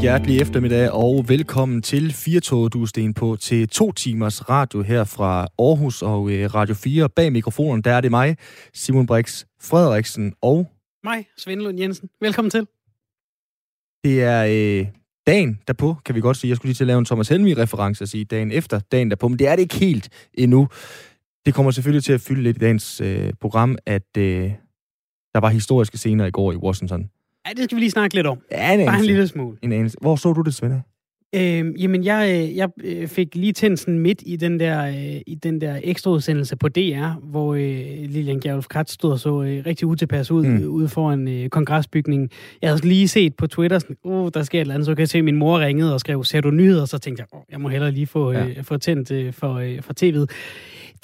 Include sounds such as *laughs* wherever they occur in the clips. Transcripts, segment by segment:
hjertelig eftermiddag og velkommen til Firtoget, du sten på til to timers radio her fra Aarhus og øh, Radio 4. Bag mikrofonen, der er det mig, Simon Brix Frederiksen og... Mig, Svend Lund Jensen. Velkommen til. Det er øh, dagen derpå, kan vi godt sige. Jeg skulle lige til at lave en Thomas Helmi-reference og sige dagen efter dagen derpå, men det er det ikke helt endnu. Det kommer selvfølgelig til at fylde lidt i dagens øh, program, at øh, der var historiske scener i går i Washington. Ja, det skal vi lige snakke lidt om. Ja, en Bare en lille smule. En anelse. Hvor så du det, Svende? Øhm, jamen, jeg, øh, jeg øh, fik lige tændt sådan midt i den der, øh, i den der ekstraudsendelse på DR, hvor øh, Lilian Gjerulf Kratz stod og så øh, rigtig utilpas ud, Mm. ude foran øh, kongresbygningen. Jeg havde lige set på Twitter, sådan, uh, der sker et eller andet, så kan jeg se, at min mor ringede og skrev, ser du nyheder? Så tænkte jeg, oh, jeg må hellere lige få, øh, få tændt øh, for, øh, for tv'et.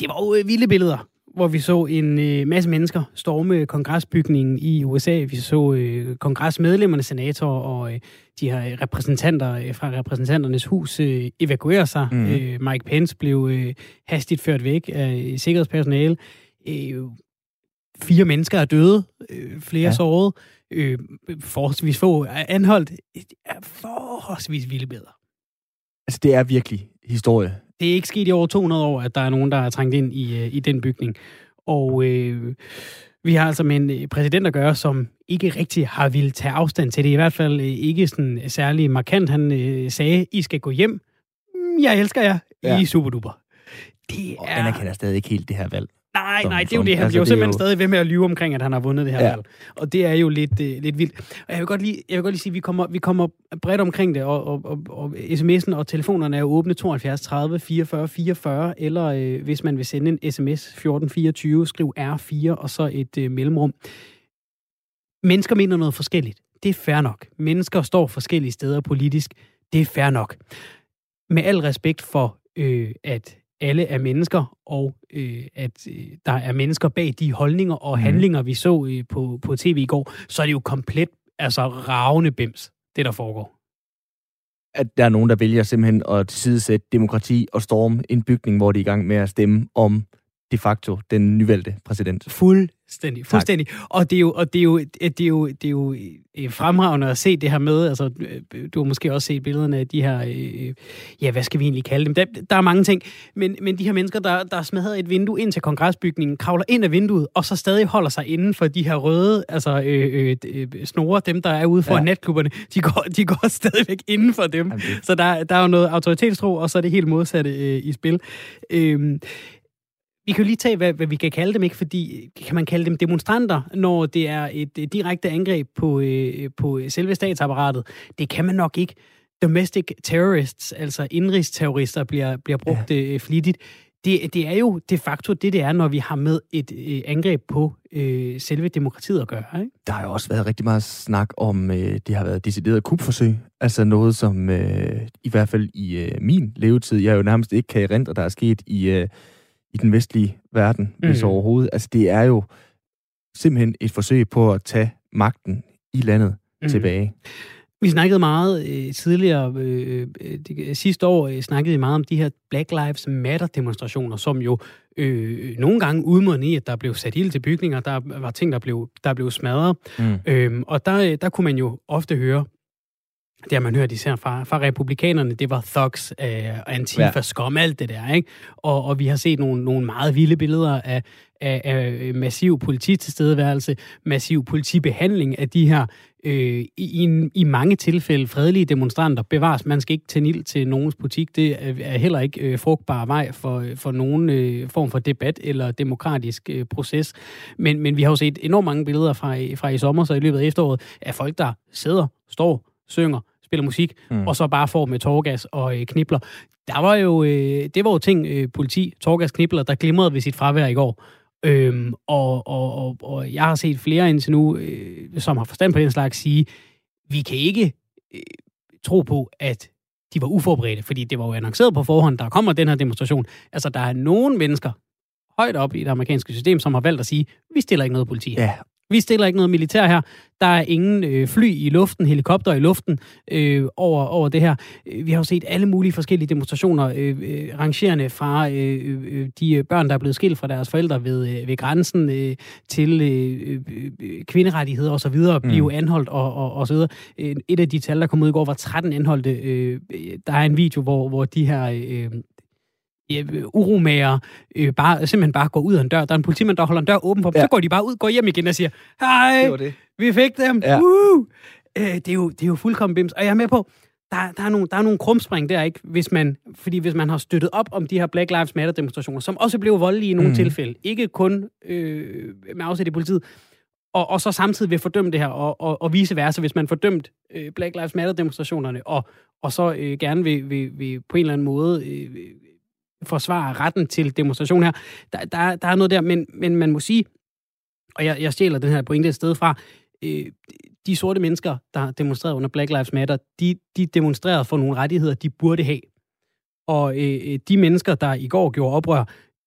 Det var jo øh, vilde billeder hvor vi så en øh, masse mennesker storme kongresbygningen i USA. Vi så øh, kongresmedlemmerne, senatorer og øh, de her repræsentanter øh, fra repræsentanternes hus øh, evakuere sig. Mm. Øh, Mike Pence blev øh, hastigt ført væk af sikkerhedspersonale. Øh, fire mennesker er døde, øh, flere ja. såret, øh, forholdsvis få er anholdt. Det er forholdsvis vilde billeder. Altså, det er virkelig historie. Det er ikke sket i over 200 år, at der er nogen, der er trængt ind i, øh, i den bygning. Og øh, vi har altså med en øh, præsident at gøre, som ikke rigtig har ville tage afstand til det. I hvert fald øh, ikke sådan særlig markant. Han øh, sagde, I skal gå hjem. Mm, Jeg elsker jer. Ja. I er superduper. Det Og er... anerkender stadig ikke helt det her valg. Nej, nej, det er jo det. Han altså, bliver jo simpelthen jo- stadig ved med at lyve omkring, at han har vundet det her ja. valg. Og det er jo lidt, øh, lidt vildt. Og jeg vil godt lige, jeg vil godt lige sige, at vi kommer, vi kommer bredt omkring det, og, og, og, og sms'en og telefonerne er jo åbne 72 30 44 44, eller øh, hvis man vil sende en sms 1424, skriv R4 og så et øh, mellemrum. Mennesker mener noget forskelligt. Det er fair nok. Mennesker står forskellige steder politisk. Det er fair nok. Med al respekt for, øh, at alle er mennesker, og øh, at øh, der er mennesker bag de holdninger og Mhm. handlinger, vi så øh, på, på tv i går, så er det jo komplet altså ravne bims, det der foregår. At der er nogen, der vælger simpelthen at tilsidesætte demokrati og storme en bygning, hvor de er i gang med at stemme om de facto den nyvalgte præsident. Fuldstændig, fuldstændig. Og det er jo, og det er jo, det er jo, det er jo øh, fremragende at se det her med, altså, øh, du har måske også set billederne af de her, øh, ja, hvad skal vi egentlig kalde dem? Der, der er mange ting, men, men de her mennesker, der, der smadrer et vindue ind til kongresbygningen, kravler ind af vinduet, og så stadig holder sig inden for de her røde, altså øh, øh, øh, snore, dem der er ude for Ja. natklubberne, de går, de går *laughs* stadigvæk inden for dem. Jamen, det- Så der, der er jo noget autoritetstro, og så er det helt modsatte øh, i spil. Øhm, vi kan jo lige tage, hvad, hvad vi kan kalde dem, ikke? Fordi kan man kalde dem demonstranter, når det er et, et direkte angreb på, øh, på selve statsapparatet? Det kan man nok ikke. Domestic terrorists, altså indrigsterrorister, bliver, bliver brugt ja. øh, flittigt. Det, det er jo de facto det, det er, når vi har med et øh, angreb på øh, selve demokratiet at gøre. Ikke? Der har jo også været rigtig meget snak om, øh, det har været decideret kupforsøg. Altså noget, som øh, i hvert fald i øh, min levetid, jeg jo nærmest ikke kan erindre, der er sket i, øh, i den vestlige verden, mm. hvis overhovedet. Altså det er jo simpelthen et forsøg på at tage magten i landet mm. tilbage. Vi snakkede meget øh, tidligere, øh, øh, det, sidste år øh, snakkede vi meget om de her Black Lives Matter-demonstrationer, som jo øh, nogle gange udmundede i, at der blev sat ild til bygninger, der var ting, der blev, der blev smadret. Mm. Øhm, og der, øh, der kunne man jo ofte høre, det har man hørt især fra, fra republikanerne, det var thugs, øh, antifa, Ja. skom, alt det der, ikke? Og, og vi har set nogle, nogle meget vilde billeder af, af, af massiv polititilstedeværelse, massiv politibehandling af de her øh, i, i, i mange tilfælde fredelige demonstranter. Bevares, man skal ikke tænde ild til nogens butik. Det er, er heller ikke øh, frugtbar vej for, for nogen øh, form for debat eller demokratisk øh, proces. Men, men vi har jo set enormt mange billeder fra, fra i sommer, så i løbet af efteråret, af folk, der sidder, står, synger, spiller musik, Mm. og så bare får med torgas og øh, knibler. Der var jo, øh, det var jo ting, øh, politi, torgas, knibler, der glimrede ved sit fravær i går. Øhm, og, og, og, og jeg har set flere indtil nu, øh, som har forstand på den slags, sige, vi kan ikke øh, tro på, at de var uforberedte, fordi det var jo annonceret på forhånd, der kommer den her demonstration. Altså, der er nogle mennesker højt op i det amerikanske system, som har valgt at sige, vi stiller ikke noget politi. Ja, Vi stiller ikke noget militær her. Der er ingen øh, fly i luften, helikopter i luften øh, over, over det her. Vi har jo set alle mulige forskellige demonstrationer, øh, øh, rangerende fra øh, øh, de børn, der er blevet skilt fra deres forældre ved, øh, ved grænsen, øh, til øh, øh, kvinderettigheder osv., mm. blive anholdt og, og, og så videre. Et af de tal, der kom ud i går, var 13 anholdte. Øh, der er en video, hvor, hvor de her... Øh, uromager øh, bare, simpelthen bare går ud af en dør. Der er en politimand, der holder en dør åben for dem. Ja. Så går de bare ud, går hjem igen og siger, hej, det det. vi fik dem. Ja. Uh! Øh, det, er jo, det er jo fuldkommen bims. Og jeg er med på, der, der, er nogle, der er nogle krumspring der, ikke? Hvis man, fordi hvis man har støttet op om de her Black Lives Matter demonstrationer, som også blev voldelige i nogle mm. tilfælde, ikke kun øh, med afsæt i politiet, og, og så samtidig vil fordømme det her, og, og, og vice versa, hvis man fordømt øh, Black Lives Matter demonstrationerne, og, og så øh, gerne vil, vil, vil på en eller anden måde øh, forsvare retten til demonstration her. Der, der, der er noget der, men, men man må sige, og jeg, jeg stjæler den her pointe et sted fra, øh, de sorte mennesker, der demonstrerede under Black Lives Matter, de, de demonstrerede for nogle rettigheder, de burde have. Og øh, de mennesker, der i går gjorde oprør,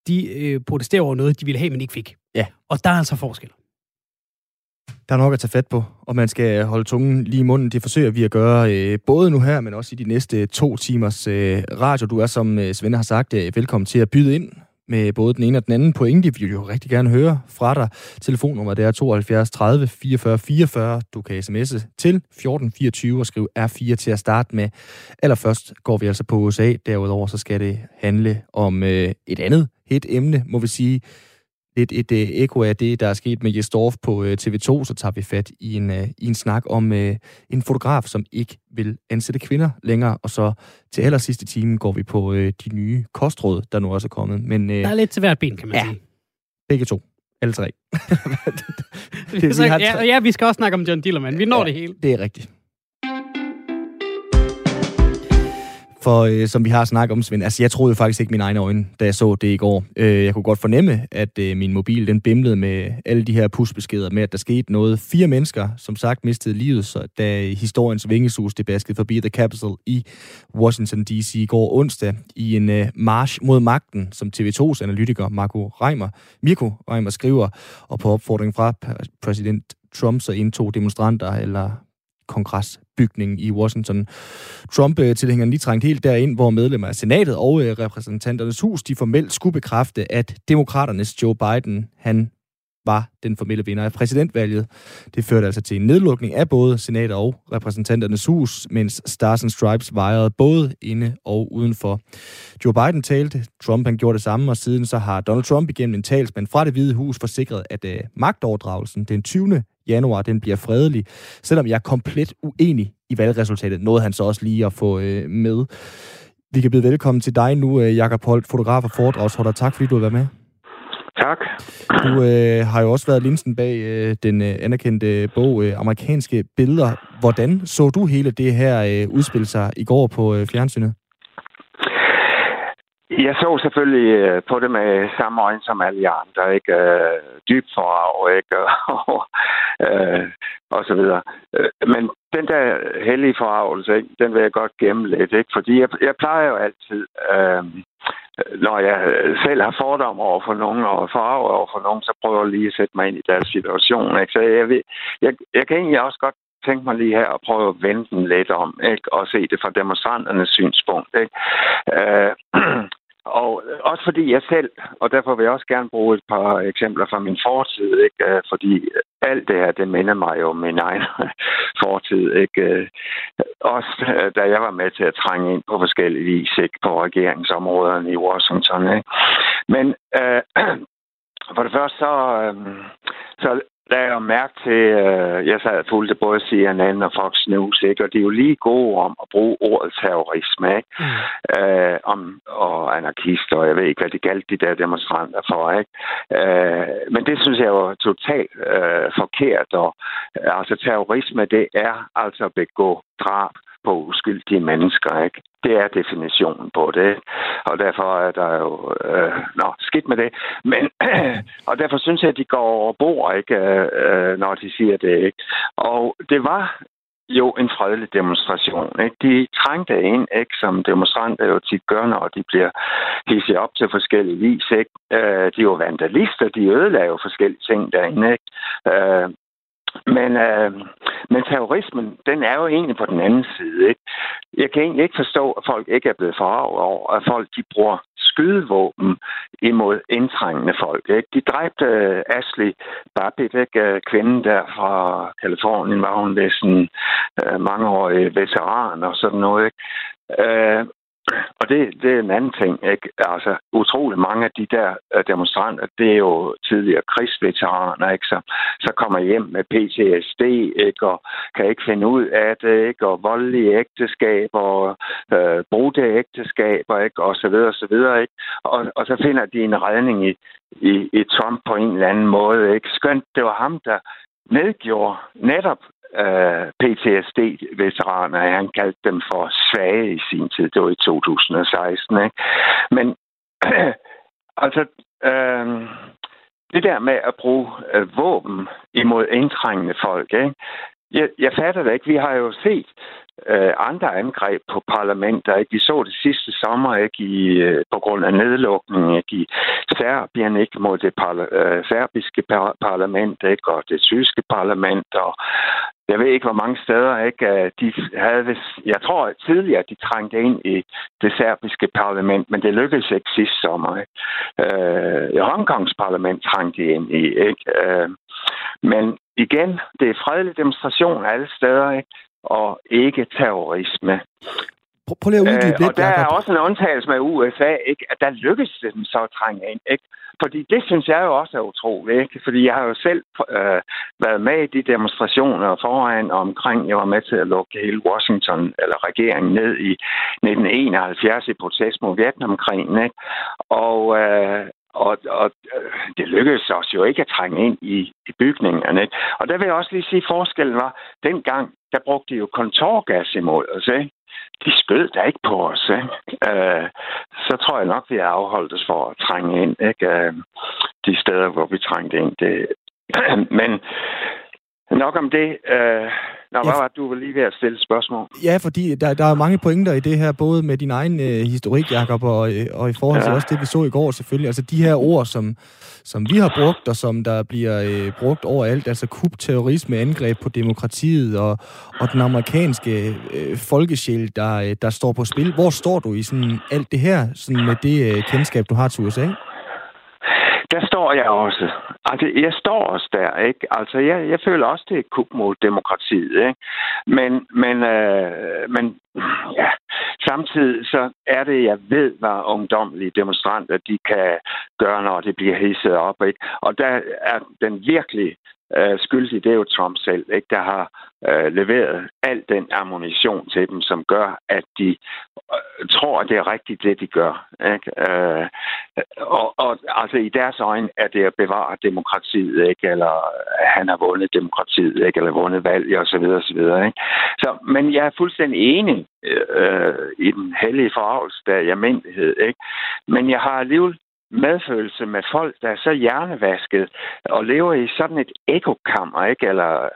de øh, protesterede over noget, de ville have, men ikke fik. Ja. Og der er altså forskel. Der er nok at tage fat på, og man skal holde tungen lige i munden. Det forsøger vi at gøre øh, både nu her, men også i de næste to timers øh, radio. Du er, som øh, Svende har sagt, øh, velkommen til at byde ind med både den ene og den anden pointe. Vi vil jo rigtig gerne høre fra dig. Telefonnummer det er 72 30 44 44. Du kan sms'e til 1424 og skrive R4 til at starte med. Allerførst går vi altså på USA. Derudover så skal det handle om øh, et andet hit emne, må vi sige lidt et øh, ekko af det, der er sket med Jesdorf på øh, TV2, så tager vi fat i en, øh, i en snak om øh, en fotograf, som ikke vil ansætte kvinder længere, og så til allersidste time går vi på øh, de nye kostråd, der nu også er kommet. Men, øh, der er lidt til hvert ben, kan man ja, sige. begge to. Alle tre. *laughs* det, vi har ja, ja, vi skal også snakke om John Dillermand. Vi når ja, det hele. Det er rigtigt. For øh, som vi har snakket om, Svend, altså jeg troede faktisk ikke mine egne øjne, da jeg så det i går. Øh, jeg kunne godt fornemme, at øh, min mobil den bimlede med alle de her pusbeskeder med, at der skete noget. Fire mennesker, som sagt, mistede livet, så da historiens vingesus det baskede forbi The Capitol i Washington D.C. i går onsdag i en øh, march mod magten, som TV2's analytiker Marco Reimer, Mirko Reimer skriver, og på opfordring fra præsident Trump så indtog demonstranter eller kongres kongresbygningen i Washington. Trump-tilhængerne lige trængt helt derind, hvor medlemmer af senatet og øh, repræsentanternes hus, de formelt skulle bekræfte, at demokraternes Joe Biden, han var den formelle vinder af præsidentvalget. Det førte altså til en nedlukning af både senatet og repræsentanternes hus, mens Stars and Stripes vejrede både inde og udenfor. Joe Biden talte, Trump han gjorde det samme, og siden så har Donald Trump igennem en talsmand fra det hvide hus forsikret, at uh, magtoverdragelsen den 20 januar, den bliver fredelig. Selvom jeg er komplet uenig i valgresultatet, nåede han så også lige at få øh, med. Vi kan byde velkommen til dig nu, øh, Jakob Holt, fotograf og foredragsholder. Tak fordi du har været med. Tak. Du øh, har jo også været linsen bag øh, den øh, anerkendte bog øh, Amerikanske Billeder. Hvordan så du hele det her øh, udspil sig i går på øh, fjernsynet? Jeg så selvfølgelig øh, på det med samme øjne som alle andre, ikke? Øh, dybt forarv, ikke? *laughs* og, øh, og så videre. Øh, men den der hellige forarvelse, ikke? den vil jeg godt gemme lidt, ikke? Fordi jeg, jeg plejer jo altid, øh, når jeg selv har fordom over for nogen, og forarv over for nogen, så prøver jeg lige at sætte mig ind i deres situation, ikke? Så jeg, vil, jeg, jeg kan egentlig også godt tænke mig lige her at prøve at vende den lidt om, ikke? og se det fra demonstranternes synspunkt. Ikke? Øh, *clears throat* og øh, også fordi jeg selv, og derfor vil jeg også gerne bruge et par eksempler fra min fortid, ikke? Øh, fordi alt det her, det minder mig jo om min egen *laughs* fortid. Ikke? Øh, også da jeg var med til at trænge ind på forskellige vis ikke? på regeringsområderne i Washington. Ikke? Men øh, *clears throat* for det første så, øh, så lagde jeg mærke til, øh, jeg sad fulgte både CNN og Fox News, ikke? og de er jo lige gode om at bruge ordet terrorisme, ikke? Mm. Øh, om, og anarkister, og jeg ved ikke, hvad de galt de der demonstranter for. Ikke? Øh, men det synes jeg var totalt øh, forkert. Og, altså terrorisme, det er altså at begå drab på uskyldige mennesker. Ikke? Det er definitionen på det. Og derfor er der jo øh, nå, skidt med det. Men, *clears throat* og derfor synes jeg, at de går over bord, ikke, øh, når de siger det. Ikke? Og det var jo en fredelig demonstration. Ikke? De trængte ind, ikke, som demonstranter jo tit gør, når de bliver hisset op til forskellige vis. Ikke? Øh, de er jo vandalister, de ødelagde jo forskellige ting derinde. Ikke? Øh, men, øh, men terrorismen, den er jo egentlig på den anden side. Ikke? Jeg kan egentlig ikke forstå, at folk ikke er blevet forarvet over, at folk de bruger skydevåben imod indtrængende folk. Ikke? De dræbte uh, Ashley Babbitt, ikke? Øh, kvinden der fra Kalifornien, var hun sådan øh, mangeårig veteran og sådan noget. Ikke? Øh, og det, det er en anden ting. Ikke? Altså, utrolig mange af de der øh, demonstranter, det er jo tidligere krigsveteraner, ikke? Så, så kommer hjem med PTSD, ikke? og kan ikke finde ud af det, ikke? og voldelige ægteskaber, og øh, brudte ægteskaber, ikke? og så videre, og så videre, ikke? Og, og så finder de en redning i, i, i Trump på en eller anden måde, ikke? Skønt, det var ham, der nedgjorde netop øh, PTSD-veteraner. Han kaldte dem for svage i sin tid. Det var i 2016. Ikke? Men *clears throat* altså, øh, det der med at bruge øh, våben imod indtrængende folk, ikke? Jeg, jeg fatter det ikke. Vi har jo set øh, andre angreb på parlamenter. Ikke? Vi så det sidste sommer ikke i, øh, på grund af nedlukningen ikke? i Serbien ikke? mod det parla- øh, serbiske par- parlament ikke? og det tyske parlament. Og jeg ved ikke, hvor mange steder ikke? Øh, de havde, jeg tror tidligere, de trængte ind i det serbiske parlament, men det lykkedes ikke sidste sommer. Ikke? Øh, Hongkongs parlament trængte ind i. Ikke? Øh, men igen, det er fredelig demonstration alle steder. Ikke? og ikke terrorisme. Prøv lige at uddybe øh, lidt, Og der er også en undtagelse med USA, ikke? at der lykkes det dem så at trænge ind. Ikke? Fordi det synes jeg jo også er utroligt. Ikke? Fordi jeg har jo selv øh, været med i de demonstrationer foran og omkring. Jeg var med til at lukke hele Washington, eller regeringen, ned i 1971 i protest mod Vietnamkrigen. Ikke? Og, øh, og, og øh, det lykkedes os jo ikke at trænge ind i, i bygningerne. Og der vil jeg også lige sige, at forskellen var, dengang der brugte de jo kontorgas imod os. Ikke? De skød da ikke på os. Ikke? Øh, så tror jeg nok, vi har afholdt os for at trænge ind. Ikke? Øh, de steder, hvor vi trængte ind. Det. *clears throat* Men nok om det. Øh, Nå, hvad var du var lige ved at stille spørgsmål? Ja, fordi der, der er mange pointer i det her, både med din egen øh, historik, Jacob, og, øh, og i forhold til ja. også det, vi så i går selvfølgelig. Altså de her ord, som, som vi har brugt, og som der bliver øh, brugt overalt, altså terrorisme, angreb på demokratiet og, og den amerikanske øh, folkesjæl, der, øh, der står på spil. Hvor står du i sådan alt det her, sådan med det øh, kendskab, du har til USA? Der står jeg også. Altså, jeg står også der, ikke? Altså, jeg, jeg føler også, det er et kub mod demokratiet, ikke? Men, men, øh, men ja, samtidig så er det, jeg ved, hvad ungdomlige demonstranter, de kan gøre, når det bliver hisset op, ikke? Og der er den virkelig øh, skyldig, det er jo Trump selv, ikke? der har øh, leveret al den ammunition til dem, som gør, at de øh, tror, at det er rigtigt, det de gør. Ikke? Øh, og, og altså i deres øjne er det at bevare demokratiet, ikke? eller øh, han har vundet demokratiet, ikke? eller vundet valg, og så videre, og så videre. Ikke? Så, men jeg er fuldstændig enig øh, øh i den hellige forarvelse, der er almindelighed. Ikke? Men jeg har alligevel medfølelse med folk, der er så hjernevasket og lever i sådan et ekokammer, ikke? Eller,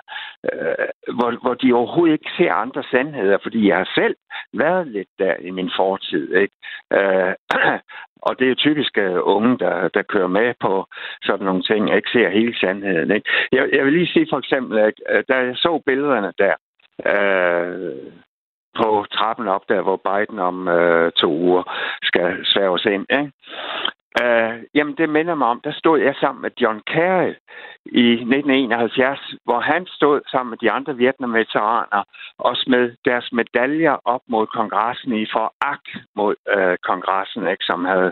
øh, hvor, hvor de overhovedet ikke ser andre sandheder, fordi jeg har selv været lidt der i min fortid. Ikke? Øh, *clears throat* og det er typisk øh, unge, der, der kører med på sådan nogle ting, og ikke ser hele sandheden. Ikke? Jeg, jeg vil lige sige for eksempel, at øh, da jeg så billederne der, øh, på trappen op der, hvor Biden om øh, to uger skal sværges ind. Ikke? Uh, jamen, det minder mig om, der stod jeg sammen med John Kerry i 1971, hvor han stod sammen med de andre vietnamveteraner og smed deres medaljer op mod kongressen i foragt mod uh, kongressen, ikke, som havde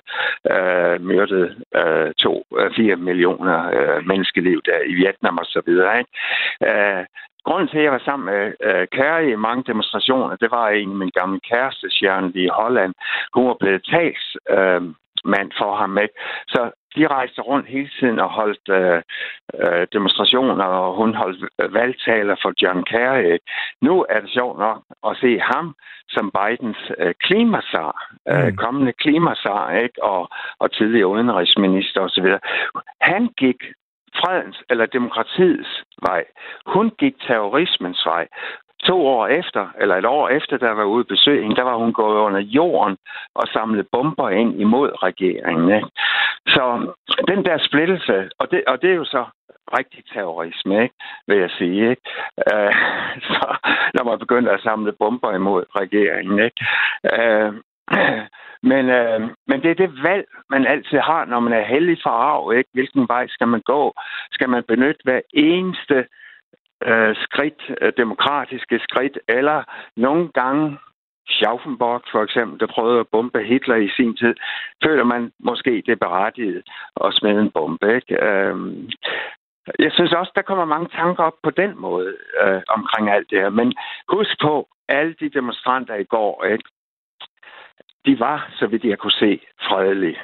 uh, myrdet uh, to, uh, fire millioner uh, menneskeliv der i Vietnam og så videre. Ikke? Uh, Grunden til, at jeg var sammen med uh, Kære i mange demonstrationer, det var en af min gamle kæreste, Sjern i Holland. Hun var blevet tals øh, mand for ham med. Så de rejste rundt hele tiden og holdt øh, øh, demonstrationer, og hun holdt valgtaler for John Kerry. Nu er det sjovt nok at se ham som Bidens øh, klimasar, øh, mm. kommende klimasar, ikke? Og, og tidligere udenrigsminister osv. Han gik fredens eller demokratiets vej. Hun gik terrorismens vej to år efter, eller et år efter, der var ude besøg hende, der var hun gået under jorden og samlet bomber ind imod regeringen. Ikke? Så den der splittelse, og det, og det er jo så rigtig terrorisme, ikke? vil jeg sige. Ikke? Øh, *laughs* så når man begynder at samle bomber imod regeringen. Ikke? Øh, *clears throat* men, øh, men det er det valg, man altid har, når man er heldig for arv. Ikke? Hvilken vej skal man gå? Skal man benytte hver eneste øh, skridt, øh, demokratiske skridt, eller nogle gange Schaufenborg for eksempel, der prøvede at bombe Hitler i sin tid, føler man måske det er berettiget at smide en bombe. Ikke? Øhm, jeg synes også, der kommer mange tanker op på den måde øh, omkring alt det her. Men husk på, alle de demonstranter i går, ikke? de var, så vidt jeg kunne se, fredelige.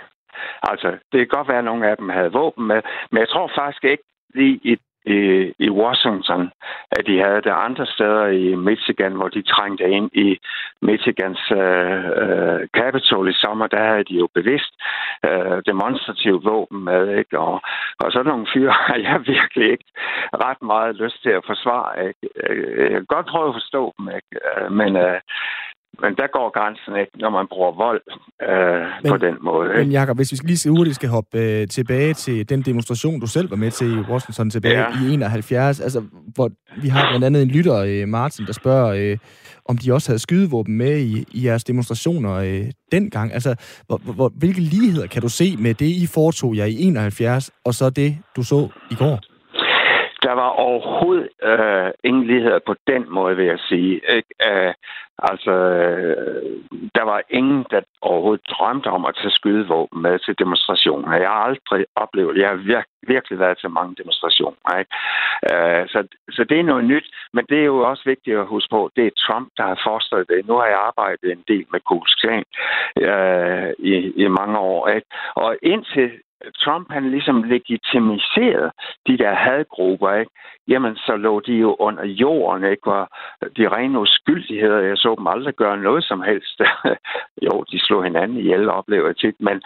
Altså, det kan godt være, at nogle af dem havde våben med, men jeg tror faktisk ikke lige i i, i Washington, at de havde det andre steder i Michigan, hvor de trængte ind i Michigans øh, øh, Capitol i sommer, der havde de jo bevidst øh, demonstrativt våben med, ikke? Og, og sådan nogle fyre *laughs* har jeg virkelig ikke ret meget lyst til at forsvare, ikke? Øh, jeg kan godt prøve at forstå dem, ikke? Øh, men øh, men der går grænsen ikke, når man bruger vold øh, men, på den måde. Ikke? Men Jacob, hvis vi lige hurtigt skal hoppe øh, tilbage til den demonstration, du selv var med til i Washington tilbage ja. i 71, altså, hvor vi har blandt andet en lytter, øh, Martin, der spørger, øh, om de også havde skydevåben med i, i jeres demonstrationer øh, dengang. Altså, hvor, hvor, hvilke ligheder kan du se med det, I foretog jer i 71, og så det, du så i går? Der var overhovedet øh, ingen ligheder på den måde, vil jeg sige. Ikke? Æh, altså, øh, der var ingen, der overhovedet drømte om at tage skydevåben med til demonstrationer. Jeg har aldrig oplevet, jeg har virk, virkelig været til mange demonstrationer. Ikke? Æh, så, så det er noget nyt, men det er jo også vigtigt at huske på, det er Trump, der har forstået det. Nu har jeg arbejdet en del med Kuls øh, i, i mange år. Ikke? Og indtil Trump han ligesom legitimiserede de der hadgrupper, ikke? jamen så lå de jo under jorden, ikke? og de rene uskyldigheder, jeg så dem aldrig gøre noget som helst. *laughs* jo, de slog hinanden ihjel, oplever jeg tit, men,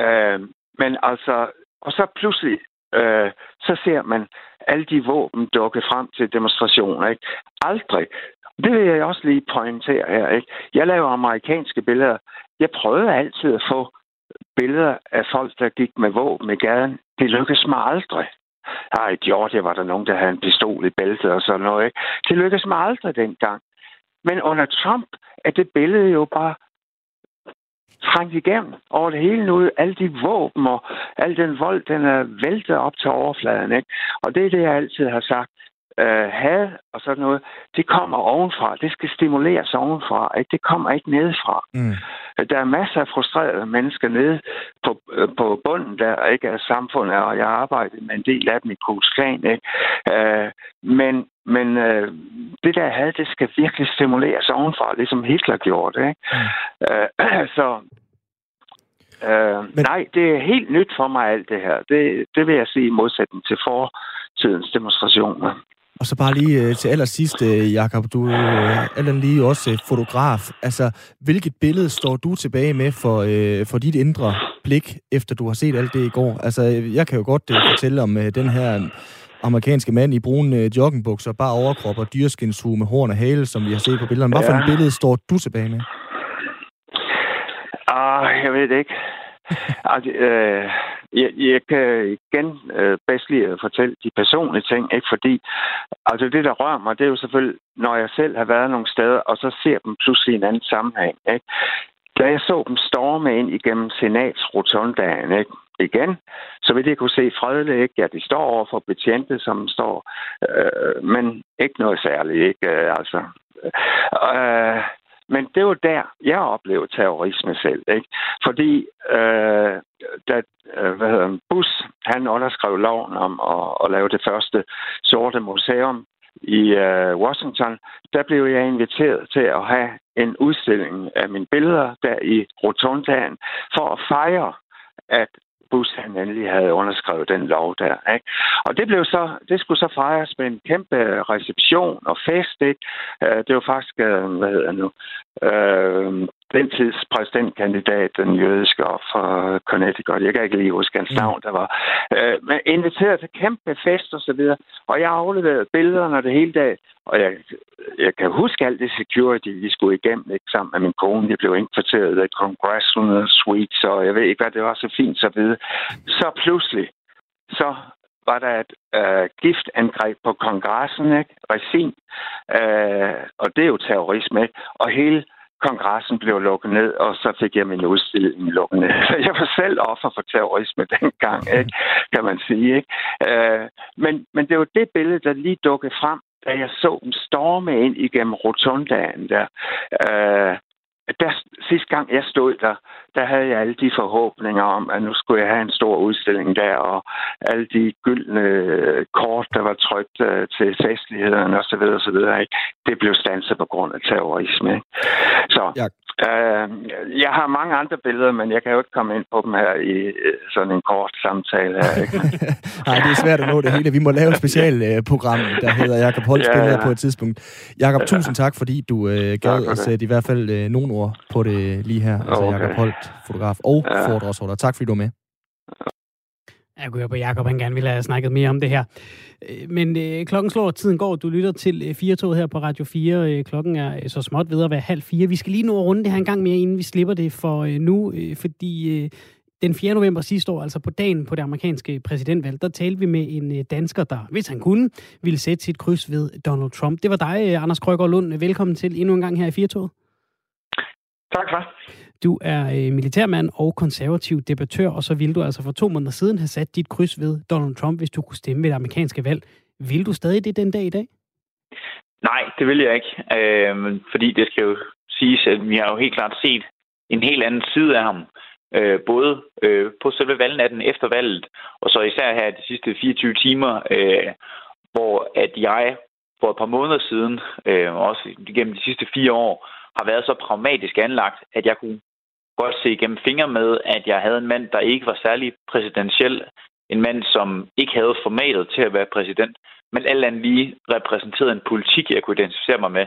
øh, men altså, og så pludselig, øh, så ser man alle de våben dukke frem til demonstrationer, ikke? Aldrig. Det vil jeg også lige pointere her, ikke? Jeg laver amerikanske billeder. Jeg prøvede altid at få billeder af folk, der gik med våben i gaden. Det lykkedes mig aldrig. Ej, i Georgia var der nogen, der havde en pistol i bæltet og sådan noget. Ikke? Det lykkedes mig aldrig dengang. Men under Trump er det billede jo bare trængt igennem over det hele nu. Alle de våben og al den vold, den er væltet op til overfladen. Ikke? Og det er det, jeg altid har sagt øh, had og sådan noget, det kommer ovenfra. Det skal stimuleres ovenfra. Ikke? Det kommer ikke nedefra. Mm. Der er masser af frustrerede mennesker nede på, øh, på bunden der, ikke af samfundet, og jeg har arbejdet med en del af dem i Kulsklan. Ikke? Øh, men men øh, det der had, det skal virkelig stimuleres ovenfra, ligesom Hitler gjorde det. Ikke? Mm. Øh, *clears throat* så Øh, Men... Nej, det er helt nyt for mig, alt det her. Det, det vil jeg sige i modsætning til fortidens demonstrationer. Og så bare lige øh, til allersidst, øh, Jakob, du er øh, lige også øh, fotograf. Altså, hvilket billede står du tilbage med for, øh, for dit indre blik, efter du har set alt det i går? Altså, jeg kan jo godt øh, fortælle om øh, den her amerikanske mand i brune øh, joggingbukser, bare overkrop og dyreskindshue med horn og hale, som vi har set på billederne. Hvad for ja. et billede står du tilbage med? Ah, jeg ved det ikke. *laughs* altså, øh, jeg, jeg kan igen øh, bedst lige at fortælle de personlige ting, ikke? fordi altså det, der rører mig, det er jo selvfølgelig, når jeg selv har været nogle steder, og så ser dem pludselig i en anden sammenhæng. Ikke? Da jeg så dem storme ind igennem senatsrotondagen, ikke? igen, så vil de kunne se fredeligt, ikke? Ja, de står over for betjente, som står, øh, men ikke noget særligt, ikke? Øh, altså, øh, men det var der, jeg oplevede terrorisme selv. Ikke? Fordi øh, da øh, hvad hedder Bush han underskrev loven om at, at lave det første sorte museum i øh, Washington, der blev jeg inviteret til at have en udstilling af mine billeder der i Rotundaen for at fejre, at Bush han endelig havde underskrevet den lov der. Ikke? Og det blev så, det skulle så fejres med en kæmpe øh, reception og fest. Ikke? Øh, det var faktisk, øh, hvad hedder nu, øh, den tids præsidentkandidat, den jødiske fra Connecticut. Jeg kan ikke lige huske hans mm. navn, der var. Øh, men inviteret til kæmpe fest og så videre. Og jeg afleverede billederne det hele dag. Og jeg, jeg kan huske alt det security, vi skulle igennem ikke, sammen med min kone. Vi blev inviteret i Congressional Suites, og jeg ved ikke, hvad det var så fint så videre. Så pludselig, så var der et øh, giftangreb på kongressen, ikke? Resin. Øh, og det er jo terrorisme, ikke? Og hele kongressen blev lukket ned, og så fik jeg min udstilling lukket ned. *laughs* Så jeg var selv offer for terrorisme dengang, *laughs* ikke? kan man sige. Ikke? Øh, men, men det var det billede, der lige dukkede frem, da jeg så dem storme ind igennem rotundaen der. Øh, der, sidste gang jeg stod der, der havde jeg alle de forhåbninger om, at nu skulle jeg have en stor udstilling der, og alle de gyldne kort, der var trykt uh, til festlighederne osv. osv. Ikke? Det blev stanset på grund af terrorisme. Ikke? Så ja. uh, jeg har mange andre billeder, men jeg kan jo ikke komme ind på dem her i uh, sådan en kort samtale. Her, ikke? *laughs* Nej, det er svært at nå det hele. Vi må lave et specialprogram, uh, der hedder Jakob Holts ja, ja. på et tidspunkt. Jakob, tusind tak, fordi du uh, gad at sætte i hvert fald uh, nogle ord på det lige her. Altså okay. Jakob Holt, fotograf og ja. foredragsholder. Tak fordi du var med. Jeg kunne høre på Jacob, han gerne ville have snakket mere om det her. Øh, men øh, klokken slår, tiden går. Du lytter til øh, 4 her på Radio 4. Øh, klokken er øh, så småt ved at være halv fire. Vi skal lige nå at runde det her en gang mere, inden vi slipper det for øh, nu. Øh, fordi øh, den 4. november sidste år, altså på dagen på det amerikanske præsidentvalg, der talte vi med en øh, dansker, der, hvis han kunne, ville sætte sit kryds ved Donald Trump. Det var dig, øh, Anders Krøger Lund. Velkommen til endnu en gang her i 4 Tak for Du er øh, militærmand og konservativ debattør, og så ville du altså for to måneder siden have sat dit kryds ved Donald Trump, hvis du kunne stemme ved det amerikanske valg. Vil du stadig det den dag i dag? Nej, det vil jeg ikke. Øh, fordi det skal jo siges, at vi har jo helt klart set en helt anden side af ham. Øh, både øh, på selve valgnatten efter valget, og så især her de sidste 24 timer, øh, hvor at jeg for et par måneder siden, øh, også gennem de sidste fire år, har været så pragmatisk anlagt, at jeg kunne godt se gennem fingre med, at jeg havde en mand, der ikke var særlig præsidentiel. En mand, som ikke havde formatet til at være præsident, men alt andet lige repræsenterede en politik, jeg kunne identificere mig med.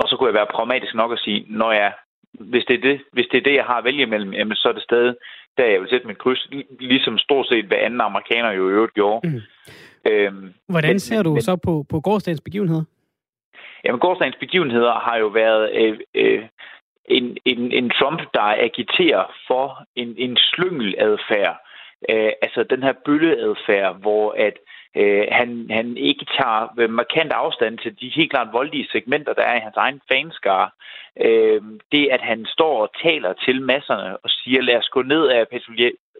Og så kunne jeg være pragmatisk nok at sige, når jeg, hvis det er det, hvis det, er det jeg har at vælge imellem, jamen, så er det stadig, der jeg vil sætte mit kryds, ligesom stort set hver anden amerikaner jo i øvrigt gjorde. Mm. Øhm, Hvordan ser men, du men, så på, på gårdsdagens begivenhed? Jamen, gårdsdagens begivenheder har jo været øh, øh, en, en, en Trump, der agiterer for en, en slyngeladfærd. Øh, altså den her bølleadfærd, hvor at øh, han, han ikke tager øh, markant afstand til de helt klart voldelige segmenter, der er i hans egen fanskare. Øh, det, at han står og taler til masserne og siger, lad os gå ned af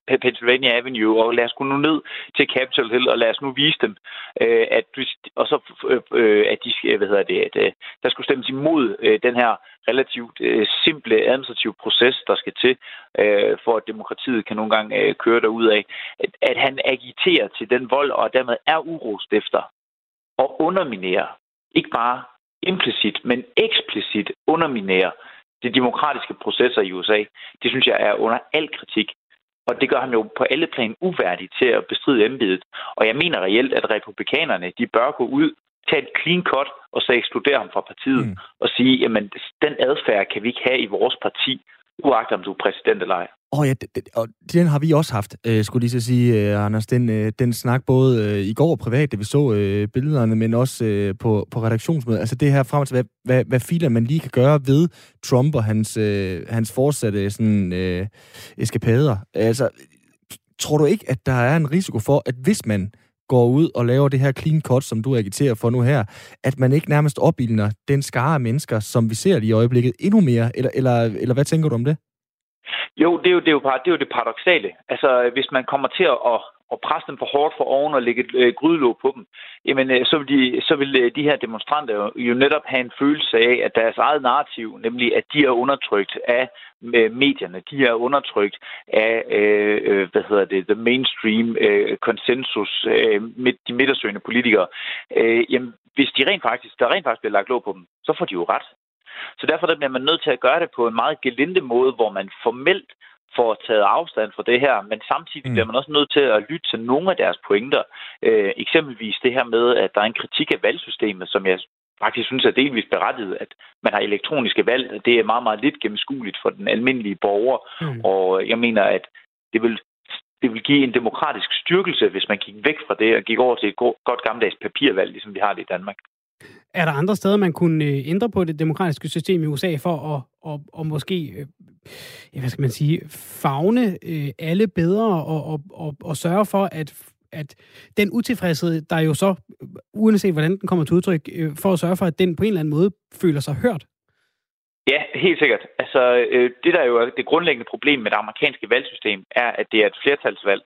Pennsylvania Avenue, og lad os gå nu ned til Capitol Hill, og lad os nu vise dem, øh, at, og så, øh, øh, at de, hvad hedder det, at, øh, der skulle stemmes imod øh, den her relativt øh, simple administrative proces, der skal til, øh, for at demokratiet kan nogle gange øh, køre derud af, at, at han agiterer til den vold, og dermed er urostifter, og underminerer, ikke bare implicit, men eksplicit underminerer de demokratiske processer i USA. Det synes jeg er under al kritik. Og det gør ham jo på alle plan uværdig til at bestride embedet. Og jeg mener reelt, at republikanerne de bør gå ud, tage et clean cut og så ekskludere ham fra partiet mm. og sige, jamen den adfærd kan vi ikke have i vores parti, uagtet om du er præsident eller ej. Åh oh ja, det, og den har vi også haft, øh, skulle lige så sige, øh, Anders. Den, øh, den snak både øh, i går privat, da vi så øh, billederne, men også øh, på, på redaktionsmødet. Altså det her frem til, hvad, hvad, hvad filer man lige kan gøre ved Trump og hans, øh, hans fortsatte sådan, øh, eskapader. Altså, tror du ikke, at der er en risiko for, at hvis man går ud og laver det her clean cut, som du agiterer for nu her, at man ikke nærmest opildner den skare af mennesker, som vi ser lige i øjeblikket, endnu mere? Eller, eller, eller hvad tænker du om det? Jo, det er jo det, er jo, det, er jo det paradoxale. Altså, hvis man kommer til at, at presse dem for hårdt for oven og lægge et øh, grydelåg på dem, jamen, øh, så, vil de, så vil øh, de her demonstranter jo, jo netop have en følelse af, at deres eget narrativ, nemlig at de er undertrykt af øh, medierne, de er undertrykt af, øh, øh hvad hedder det, the mainstream øh, konsensus, øh, med de midtersøgende politikere, øh, jamen, hvis de rent faktisk, der rent faktisk bliver lagt låg på dem, så får de jo ret. Så derfor bliver man nødt til at gøre det på en meget gelinde måde, hvor man formelt får taget afstand fra det her, men samtidig mm. bliver man også nødt til at lytte til nogle af deres pointer. Øh, eksempelvis det her med, at der er en kritik af valgsystemet, som jeg faktisk synes er delvis berettiget, at man har elektroniske valg. Det er meget, meget lidt gennemskueligt for den almindelige borger. Mm. Og jeg mener, at det vil, det vil give en demokratisk styrkelse, hvis man gik væk fra det og gik over til et godt gammeldags papirvalg, ligesom vi har det i Danmark. Er der andre steder, man kunne øh, ændre på det demokratiske system i USA for at, at, at måske, øh, ja, hvad skal man sige, fagne øh, alle bedre og, og, og, og sørge for, at at den utilfredshed, der jo så, uanset hvordan den kommer til udtryk, for at sørge for, at den på en eller anden måde føler sig hørt? Ja, helt sikkert. Altså, det der jo er det grundlæggende problem med det amerikanske valgsystem, er, at det er et flertalsvalg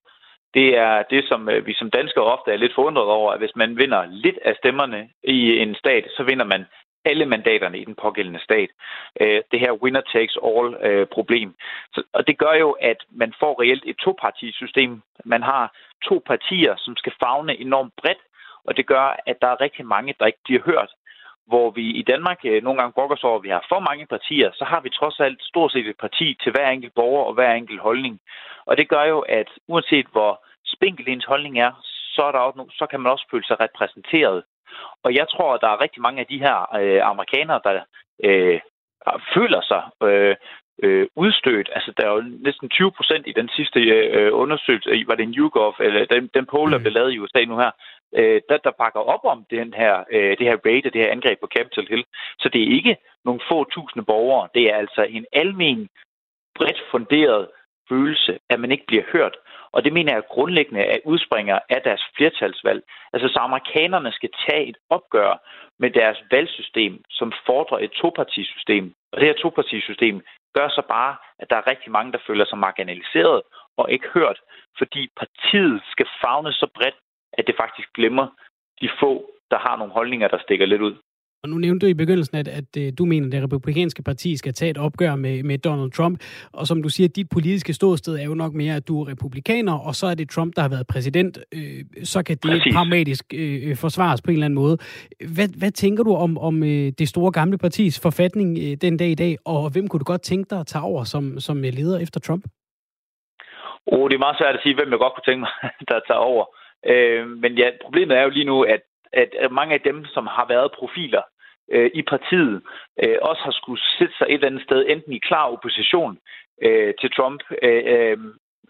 det er det, som øh, vi som danskere ofte er lidt forundret over, at hvis man vinder lidt af stemmerne i en stat, så vinder man alle mandaterne i den pågældende stat. Øh, det her winner takes all-problem. Øh, og det gør jo, at man får reelt et topartisystem. Man har to partier, som skal fagne enormt bredt, og det gør, at der er rigtig mange, der ikke bliver hørt hvor vi i Danmark øh, nogle gange brokker os over, at vi har for mange partier, så har vi trods alt stort set et parti til hver enkelt borger og hver enkelt holdning. Og det gør jo, at uanset hvor spinkel ens holdning er, så, er der også, så kan man også føle sig repræsenteret. Og jeg tror, at der er rigtig mange af de her øh, amerikanere, der øh, føler sig øh, øh, udstødt. Altså, der er jo næsten 20 procent i den sidste øh, undersøgelse, var det en YouGov, eller den, den poll, der mm. blev lavet i USA nu her, øh, der, der bakker op om den her, øh, det her raid og det her angreb på Capitol Hill. Så det er ikke nogle få tusinde borgere. Det er altså en almen, bredt funderet følelse, at man ikke bliver hørt. Og det mener jeg grundlæggende at udspringer af deres flertalsvalg. Altså så amerikanerne skal tage et opgør med deres valgsystem, som fordrer et topartisystem. Og det her topartisystem gør så bare, at der er rigtig mange, der føler sig marginaliseret og ikke hørt, fordi partiet skal fagne så bredt, at det faktisk glemmer de få, der har nogle holdninger, der stikker lidt ud. Og nu nævnte du i begyndelsen, at, at, at øh, du mener, at det republikanske parti skal tage et opgør med, med Donald Trump. Og som du siger, dit politiske ståsted er jo nok mere, at du er republikaner, og så er det Trump, der har været præsident. Øh, så kan det Præcis. pragmatisk øh, forsvares på en eller anden måde. Hvad, hvad tænker du om, om øh, det store gamle partis forfatning øh, den dag i dag, og hvem kunne du godt tænke dig at tage over som, som leder efter Trump? Oh, det er meget svært at sige, hvem jeg godt kunne tænke mig, *laughs* der tager over. Øh, men ja, problemet er jo lige nu, at, at mange af dem, som har været profiler øh, i partiet, øh, også har skulle sætte sig et eller andet sted, enten i klar opposition øh, til Trump, øh, øh,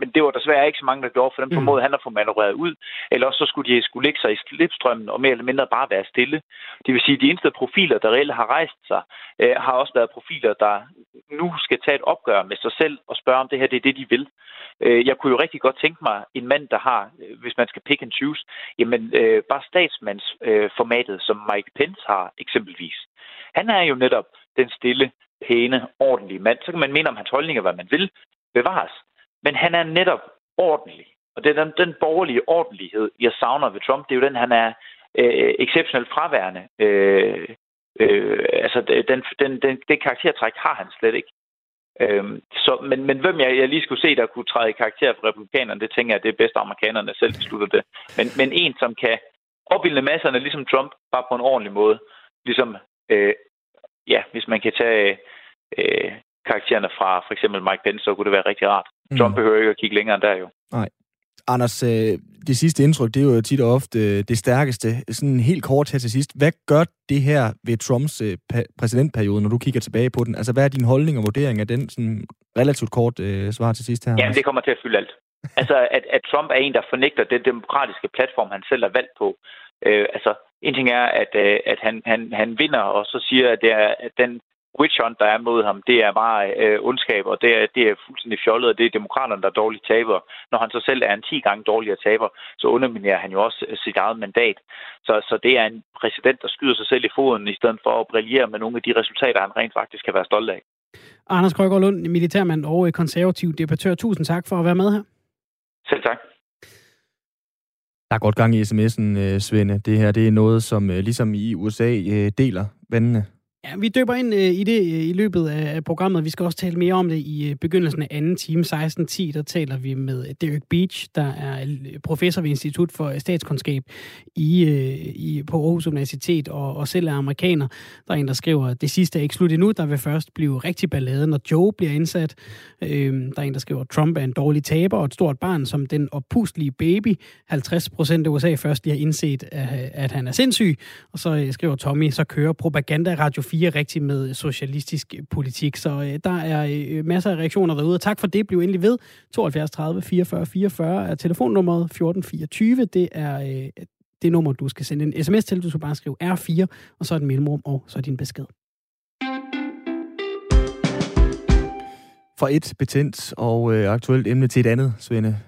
men det var desværre ikke så mange, der gjorde, for dem mm. formåede han at få manøvreret ud, eller også så skulle de skulle ligge sig i slipstrømmen og mere eller mindre bare være stille. Det vil sige, at de eneste profiler, der reelt har rejst sig, øh, har også været profiler, der nu skal tage et opgør med sig selv og spørge, om det her det er det, de vil. Øh, jeg kunne jo rigtig godt tænke mig en mand, der har, øh, hvis man skal pick and choose, jamen øh, bare statsmandsformatet, øh, som Mike Pence har eksempelvis. Han er jo netop den stille, pæne, ordentlige mand. Så kan man mene om hans holdninger, hvad man vil, bevares. Men han er netop ordentlig. Og det er den, den borgerlige ordentlighed, jeg savner ved Trump. Det er jo den, han er øh, exceptionelt fraværende. Øh, øh, altså, den, den, den, det karaktertræk har han slet ikke. Øhm, så, men, men hvem jeg, jeg lige skulle se, der kunne træde i karakter for republikanerne, det tænker jeg, det er bedst amerikanerne selv beslutter det. Men, men en, som kan opbilde masserne, ligesom Trump, bare på en ordentlig måde. Ligesom, øh, ja, hvis man kan tage øh, karaktererne fra for eksempel Mike Pence, så kunne det være rigtig rart. Mm. Trump behøver ikke at kigge længere end der jo. Nej. Anders, øh, det sidste indtryk, det er jo tit og ofte øh, det stærkeste. Sådan helt kort her til sidst. Hvad gør det her ved Trumps øh, præsidentperiode, når du kigger tilbage på den? Altså, hvad er din holdning og vurdering af den sådan relativt kort øh, svar til sidst her? Jamen, det kommer til at fylde alt. *laughs* altså, at, at Trump er en, der fornægter den demokratiske platform, han selv har valgt på. Øh, altså, en ting er, at, at han, han, han vinder, og så siger, at, det er, at den witch hunt, der er mod ham, det er bare øh, ondskab, og det er, det er fuldstændig fjollet, og det er demokraterne, der er dårlige taber. Når han så selv er en 10 gange dårligere taber, så underminerer han jo også øh, sit eget mandat. Så, så det er en præsident, der skyder sig selv i foden, i stedet for at brillere med nogle af de resultater, han rent faktisk kan være stolt af. Anders Krøger Lund, militærmand og konservativ debattør. Tusind tak for at være med her. Selv tak. Der er godt gang i sms'en, øh, Svende. Det her det er noget, som ligesom i USA deler vandene Ja, vi døber ind øh, i det øh, i løbet af programmet. Vi skal også tale mere om det i øh, begyndelsen af anden time, 16.10. Der taler vi med Derek Beach, der er øh, professor ved Institut for Statskundskab i, øh, i, på Aarhus Universitet og, og selv er amerikaner. Der er en, der skriver, at det sidste er ikke slut endnu. Der vil først blive rigtig ballade, når Joe bliver indsat. Øhm, der er en, der skriver, at Trump er en dårlig taber og et stort barn som den oppustelige baby. 50 procent af USA først lige har indset, at, at han er sindssyg. Og så øh, skriver Tommy, så kører propaganda Radio fire rigtigt med socialistisk politik. Så øh, der er øh, masser af reaktioner derude. og Tak for det. Bliv endelig ved. 72 30 44 44 er telefonnummeret. 1424, det er øh, det nummer, du skal sende en sms til. Du skal bare skrive R4, og så et mellemrum, og så din besked. Fra et betændt og øh, aktuelt emne til et andet, Svende.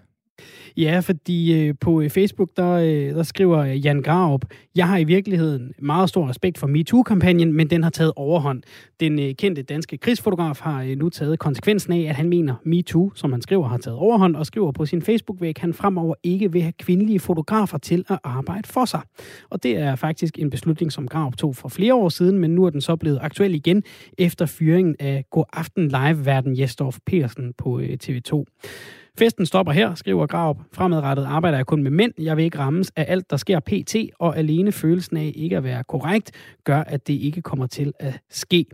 Ja, fordi øh, på øh, Facebook, der, øh, der skriver øh, Jan Graup, jeg har i virkeligheden meget stor respekt for MeToo-kampagnen, men den har taget overhånd. Den øh, kendte danske krigsfotograf har øh, nu taget konsekvensen af, at han mener, MeToo, som han skriver, har taget overhånd, og skriver på sin Facebook-væg, han fremover ikke vil have kvindelige fotografer til at arbejde for sig. Og det er faktisk en beslutning, som Graup tog for flere år siden, men nu er den så blevet aktuel igen efter fyringen af God Aften Live-verden Jesdorf Petersen på øh, TV2. Festen stopper her, skriver Graup. Fremadrettet arbejder jeg kun med mænd. Jeg vil ikke rammes af alt, der sker pt. Og alene følelsen af ikke at være korrekt, gør, at det ikke kommer til at ske.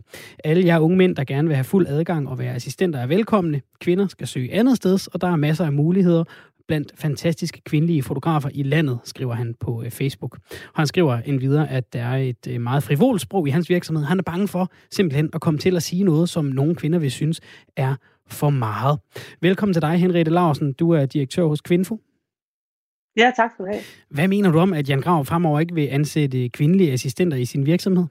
Alle jer unge mænd, der gerne vil have fuld adgang og være assistenter, er velkomne. Kvinder skal søge andet sted, og der er masser af muligheder blandt fantastiske kvindelige fotografer i landet, skriver han på øh, Facebook. Og han skriver endvidere, at der er et øh, meget frivolt sprog i hans virksomhed. Han er bange for simpelthen at komme til at sige noget, som nogle kvinder vil synes er for meget. Velkommen til dig, Henriette Larsen. Du er direktør hos Kvinfo. Ja, tak skal du have. Hvad mener du om, at Jan Grav fremover ikke vil ansætte kvindelige assistenter i sin virksomhed?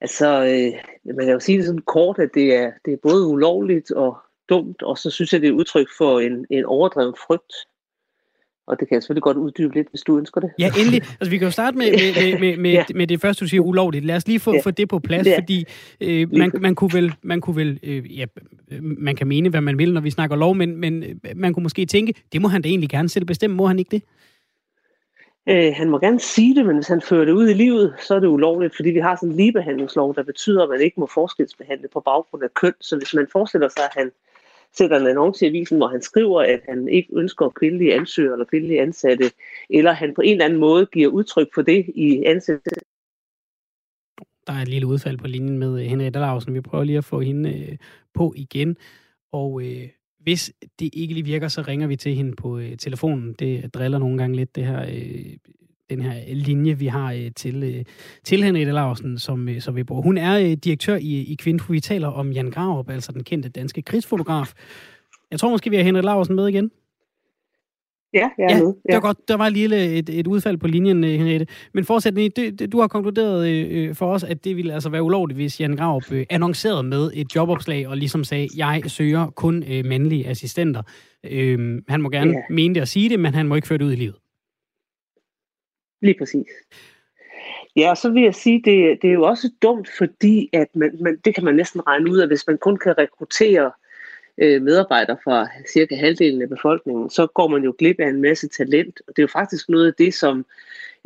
Altså, øh, man kan jo sige det sådan kort, at det er, det er både ulovligt og dumt, og så synes jeg, det er udtryk for en, en overdreven frygt og det kan jeg selvfølgelig godt uddybe lidt, hvis du ønsker det. Ja, endelig. Altså, vi kan jo starte med, med, med, med, *laughs* ja. med det første, du siger ulovligt. Lad os lige få, ja. få det på plads, ja. fordi øh, man, man kunne vel, man, kunne vel øh, ja, man kan mene, hvad man vil, når vi snakker lov, men, men øh, man kunne måske tænke, det må han da egentlig gerne selv bestemme, må han ikke det? Øh, han må gerne sige det, men hvis han fører det ud i livet, så er det ulovligt, fordi vi har sådan en ligebehandlingslov, der betyder, at man ikke må forskelsbehandle på baggrund af køn. Så hvis man forestiller sig, at han sætter en annonce i avisen, hvor han skriver, at han ikke ønsker kvindelige ansøgere eller kvindelige ansatte, eller han på en eller anden måde giver udtryk for det i ansættelse. Der er et lille udfald på linjen med øh, Henriette Larsen. Vi prøver lige at få hende øh, på igen. Og øh, hvis det ikke lige virker, så ringer vi til hende på øh, telefonen. Det driller nogle gange lidt, det her øh, den her linje, vi har øh, til, øh, til Henriette Larsen, som, øh, som vi bor. Hun er direktør i, i Kvinfo. Vi taler om Jan Graup, altså den kendte danske krigsfotograf. Jeg tror måske, vi har Henriette Larsen med igen. Ja, jeg er ja, med. Ja. Det var godt. Der var lige et, et udfald på linjen, Henriette. Men fortsæt, du, du har konkluderet øh, for os, at det ville altså være ulovligt, hvis Jan Graup øh, annoncerede med et jobopslag og ligesom sagde, jeg søger kun øh, mandlige assistenter. Øh, han må gerne ja. mene det og sige det, men han må ikke føre det ud i livet. Lige præcis. Ja, og så vil jeg sige, det, det er jo også dumt, fordi at man, man, det kan man næsten regne ud, at hvis man kun kan rekruttere øh, medarbejdere fra cirka halvdelen af befolkningen, så går man jo glip af en masse talent. Og det er jo faktisk noget af det, som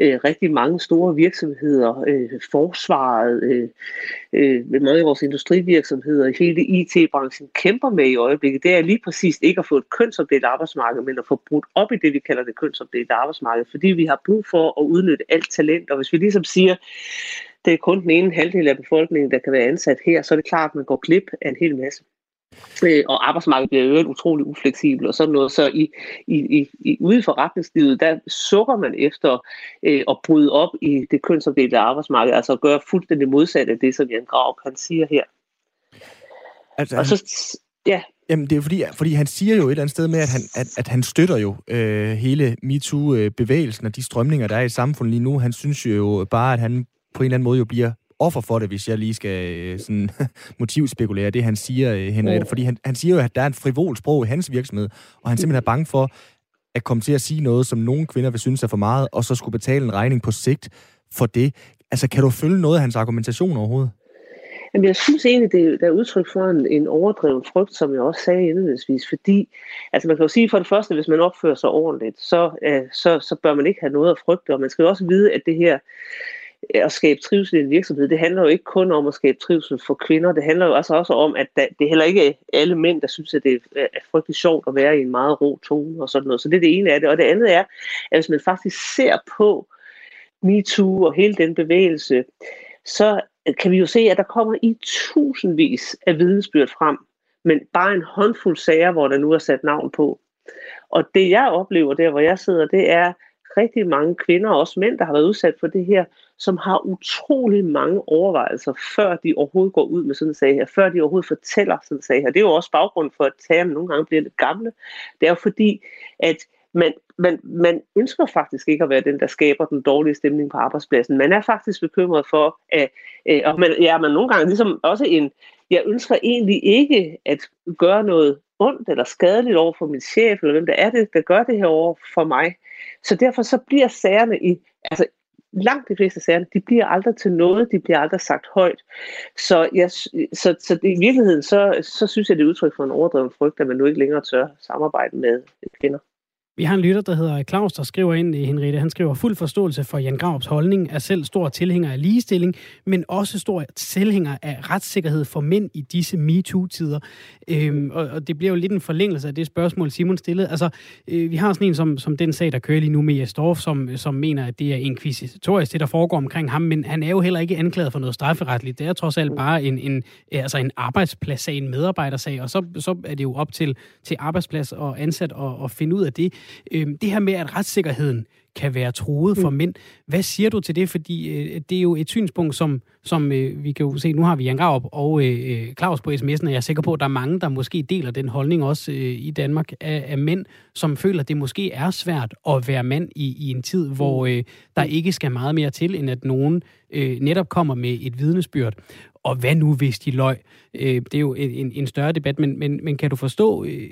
øh, rigtig mange store virksomheder, øh, forsvaret, øh, øh, mange af vores industrivirksomheder, hele IT-branchen kæmper med i øjeblikket, det er lige præcis ikke at få et kønsopdelt arbejdsmarked, men at få brudt op i det, vi kalder det kønsopdelte arbejdsmarked, fordi vi har brug for at udnytte alt talent, og hvis vi ligesom siger, det er kun den ene halvdel af befolkningen, der kan være ansat her, så er det klart, at man går glip af en hel masse. Øh, og arbejdsmarkedet bliver jo utrolig ufleksibelt og sådan noget. Så i, i, i, ude i forretningslivet, der sukker man efter øh, at bryde op i det kønsopdelte arbejdsmarked, altså at gøre fuldstændig modsat af det, som Jan Grav kan sige her. Altså, og så, ja. Jamen, det er fordi, fordi han siger jo et eller andet sted med, at han, at, at han støtter jo øh, hele MeToo-bevægelsen og de strømninger, der er i samfundet lige nu. Han synes jo bare, at han på en eller anden måde jo bliver offer for det, hvis jeg lige skal øh, sådan, *laughs* motivspekulere det, han siger, øh, Henriette. Oh. Fordi han, han siger jo, at der er en frivol sprog i hans virksomhed, og han simpelthen er bange for at komme til at sige noget, som nogle kvinder vil synes er for meget, og så skulle betale en regning på sigt for det. Altså, kan du følge noget af hans argumentation overhovedet? Jamen, jeg synes egentlig, det, er udtryk for en, en overdreven frygt, som jeg også sagde indledningsvis, fordi, altså man kan jo sige for det første, hvis man opfører sig ordentligt, så, øh, så, så bør man ikke have noget at frygte, og man skal jo også vide, at det her at skabe trivsel i en virksomhed, det handler jo ikke kun om at skabe trivsel for kvinder, det handler jo altså også om, at det er heller ikke alle mænd, der synes, at det er frygtelig sjovt at være i en meget ro tone og sådan noget. Så det er det ene af det. Og det andet er, at hvis man faktisk ser på MeToo og hele den bevægelse, så kan vi jo se, at der kommer i tusindvis af vidensbyrd frem, men bare en håndfuld sager, hvor der nu er sat navn på. Og det jeg oplever der, hvor jeg sidder, det er rigtig mange kvinder og også mænd, der har været udsat for det her, som har utrolig mange overvejelser, før de overhovedet går ud med sådan en sag her, før de overhovedet fortæller sådan en sag her. Det er jo også baggrund for, at sagerne nogle gange bliver lidt gamle. Det er jo fordi, at man, man, man ønsker faktisk ikke at være den, der skaber den dårlige stemning på arbejdspladsen. Man er faktisk bekymret for, at, øh, og man, ja, man nogle gange ligesom også en, jeg ønsker egentlig ikke at gøre noget ondt eller skadeligt over for min chef, eller hvem der er det, der gør det her over for mig. Så derfor så bliver sagerne i, altså langt de fleste sager, de bliver aldrig til noget, de bliver aldrig sagt højt. Så, jeg, så, så i virkeligheden, så, så synes jeg, det er udtryk for en overdreven frygt, at man nu ikke længere tør samarbejde med kvinder. Vi har en lytter, der hedder Claus, der skriver ind i Henriette. Han skriver fuld forståelse for Jan Graups holdning, er selv stor tilhænger af ligestilling, men også stor tilhænger af retssikkerhed for mænd i disse MeToo-tider. Øhm, og, og det bliver jo lidt en forlængelse af det spørgsmål, Simon stillede. Altså, øh, vi har sådan en som, som den sag, der kører lige nu med Jesdorf, som, som mener, at det er inkvisitorisk, det der foregår omkring ham, men han er jo heller ikke anklaget for noget strafferetligt. Det er trods alt bare en, en, altså en arbejdspladssag, en medarbejdersag, og så, så er det jo op til, til arbejdsplads og ansat at, at finde ud af det. Øh, det her med, at retssikkerheden kan være truet for mm. mænd. Hvad siger du til det? Fordi øh, det er jo et synspunkt, som, som øh, vi kan jo se, nu har vi Jan Graup og øh, øh Claus på sms'en, og jeg er sikker på, at der er mange, der måske deler den holdning også øh, i Danmark af, af mænd, som føler, at det måske er svært at være mand i, i en tid, hvor mm. øh, der ikke skal meget mere til, end at nogen øh, netop kommer med et vidnesbyrd. Og hvad nu, hvis de løg? Øh, det er jo en, en større debat, men, men, men kan du forstå øh,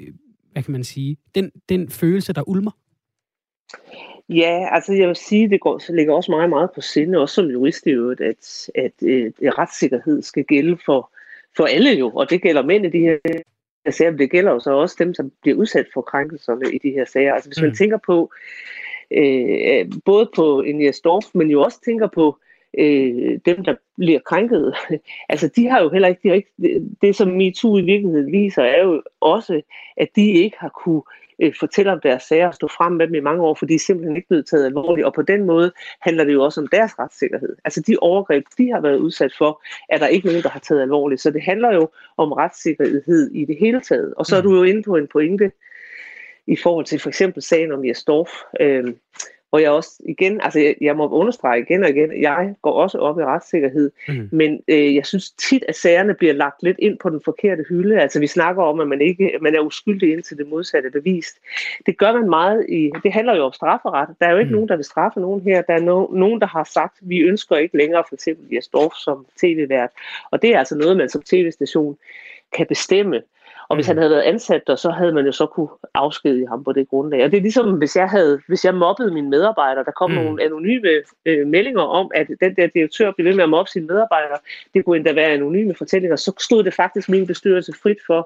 hvad kan man sige, den, den følelse, der ulmer? Ja, altså jeg vil sige, det går, så ligger også meget, meget på sinde, også som jurist i øvrigt, at, at, at, at retssikkerhed skal gælde for, for alle jo, og det gælder mænd i de her sager, men det gælder jo så også dem, som bliver udsat for krænkelserne i de her sager. Altså hvis mm. man tænker på, øh, både på en Dorf, men jo også tænker på øh, dem, der bliver krænket, *laughs* altså de har jo heller ikke, de ikke det, som MeToo i virkeligheden viser, er jo også, at de ikke har kunne øh, fortælle om deres sager og stå frem med dem i mange år, fordi de er simpelthen ikke blevet taget alvorligt, og på den måde handler det jo også om deres retssikkerhed. Altså de overgreb, de har været udsat for, er der ikke nogen, der har taget alvorligt. Så det handler jo om retssikkerhed i det hele taget. Og så er du jo inde på en pointe i forhold til for eksempel sagen om Jesdorf. Øh, hvor jeg også igen, altså jeg, jeg må understrege igen og igen, jeg går også op i retssikkerhed, mm. men øh, jeg synes tit, at sagerne bliver lagt lidt ind på den forkerte hylde. Altså vi snakker om, at man ikke man er uskyldig indtil det modsatte bevist. Det gør man meget i, det handler jo om strafferet. Der er jo ikke mm. nogen, der vil straffe nogen her. Der er no, nogen, der har sagt, vi ønsker ikke længere for eksempel Jesdorf som tv-vært. Og det er altså noget, man som tv-station kan bestemme. Og hvis han havde været ansat der, så havde man jo så kunne afskedige ham på det grundlag. Og det er ligesom, hvis jeg, havde, hvis jeg mobbede mine medarbejdere, der kom mm. nogle anonyme øh, meldinger om, at den der direktør blev ved med at mobbe sine medarbejdere, det kunne endda være anonyme fortællinger, så stod det faktisk min bestyrelse frit for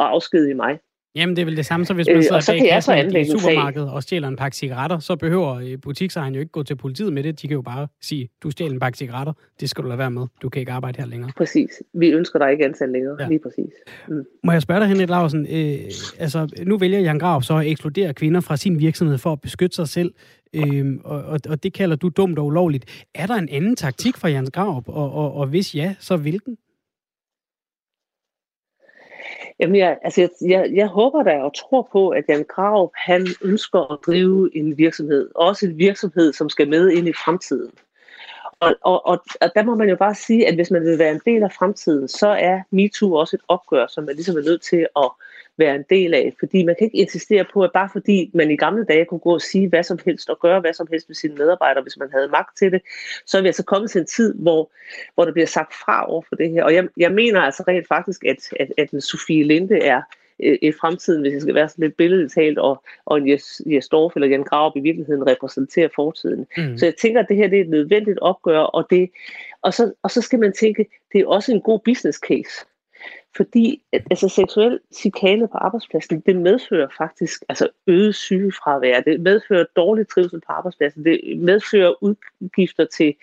at afskedige mig. Jamen, det er vel det samme, så hvis man øh, sidder øh, så bag kassen i supermarkedet og stjæler en pakke cigaretter, så behøver øh, butiksejeren jo ikke gå til politiet med det. De kan jo bare sige, du stjæler en pakke cigaretter, det skal du lade være med. Du kan ikke arbejde her længere. Præcis. Vi ønsker dig ikke ansat længere. Ja. Lige præcis. Mm. Må jeg spørge dig, Henrik Larsen, øh, altså, nu vælger Jan Grav så at ekskludere kvinder fra sin virksomhed for at beskytte sig selv, Øhm, og, og, og det kalder du dumt og ulovligt. Er der en anden taktik fra Jens Grav, og, og, og hvis ja, så hvilken? Jamen, jeg, altså, jeg, jeg, jeg håber da og tror på, at Jan Grav, han ønsker at drive en virksomhed. Også en virksomhed, som skal med ind i fremtiden. Og, og, og, og der må man jo bare sige, at hvis man vil være en del af fremtiden, så er MeToo også et opgør, som man ligesom er nødt til at være en del af. Fordi man kan ikke insistere på, at bare fordi man i gamle dage kunne gå og sige hvad som helst og gøre hvad som helst med sine medarbejdere, hvis man havde magt til det, så er vi altså kommet til en tid, hvor, hvor der bliver sagt fra over for det her. Og jeg, jeg mener altså rent faktisk, at, at, at Sofie Linde er øh, i fremtiden, hvis det skal være sådan lidt billedligt talt, og, og en Jes, Jes Dorf eller Jan Graup i virkeligheden repræsenterer fortiden. Mm. Så jeg tænker, at det her det er et nødvendigt opgør, og, det, og, så, og så skal man tænke, det er også en god business case fordi altså, seksuel chikane på arbejdspladsen, det medfører faktisk altså, øget sygefravær, det medfører dårlig trivsel på arbejdspladsen, det medfører udgifter til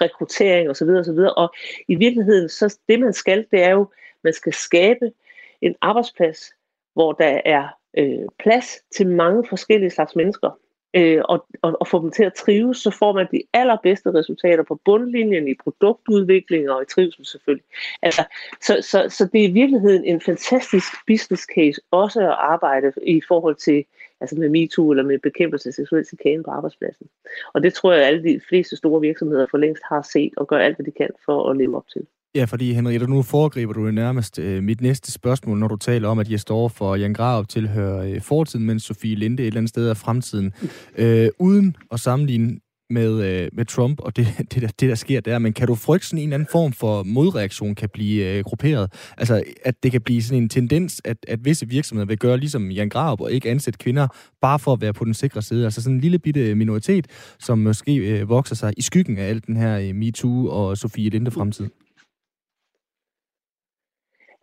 rekruttering osv. osv. Og i virkeligheden, så det man skal, det er jo, man skal skabe en arbejdsplads, hvor der er øh, plads til mange forskellige slags mennesker, øh, og, og, og få dem til at trives, så får man de allerbedste resultater på bundlinjen i produktudvikling og i trivsel selvfølgelig. Altså, så, så, så det er i virkeligheden en fantastisk business case også at arbejde i forhold til altså med MeToo eller med bekæmpelse af seksuel chikane på arbejdspladsen. Og det tror jeg, at alle de fleste store virksomheder for længst har set og gør alt, hvad de kan for at leve op til. Ja, fordi Henriette, nu foregriber du nærmest øh, mit næste spørgsmål, når du taler om, at jeg står for Jan Grav tilhører øh, fortiden, mens Sofie Linde et eller andet sted er fremtiden. Øh, uden at sammenligne med, øh, med Trump og det, *laughs* det, der, det, der sker der, men kan du frygte sådan en eller anden form for modreaktion kan blive øh, grupperet? Altså, at det kan blive sådan en tendens, at, at visse virksomheder vil gøre ligesom Jan Graup og ikke ansætte kvinder, bare for at være på den sikre side. Altså sådan en lille bitte minoritet, som måske øh, vokser sig i skyggen af alt den her øh, MeToo og Sofie Linde fremtid.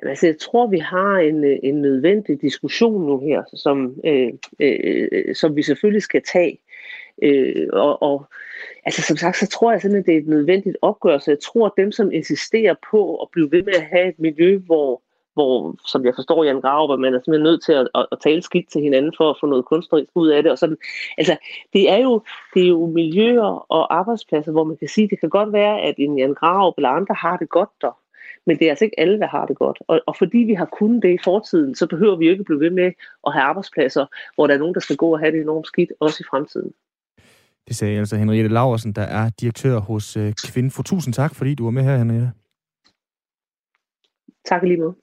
Altså, jeg tror, vi har en, en nødvendig diskussion nu her, som, øh, øh, som vi selvfølgelig skal tage. Øh, og, og altså, som sagt, så tror jeg simpelthen, det er et nødvendigt opgør, så jeg tror, at dem, som insisterer på at blive ved med at have et miljø, hvor, hvor som jeg forstår Jan Graup, man er simpelthen nødt til at, at, at tale skidt til hinanden for at få noget kunstnerisk ud af det. Og sådan. Altså, det er, jo, det er jo miljøer og arbejdspladser, hvor man kan sige, at det kan godt være, at en Jan Graup eller andre har det godt der. Men det er altså ikke alle, der har det godt. Og, og fordi vi har kunnet det i fortiden, så behøver vi jo ikke blive ved med at have arbejdspladser, hvor der er nogen, der skal gå og have det enormt skidt, også i fremtiden. Det sagde altså Henriette Laversen, der er direktør hos øh, Kvinfo. Tusind tak, fordi du var med her, Henriette. Tak lige måde.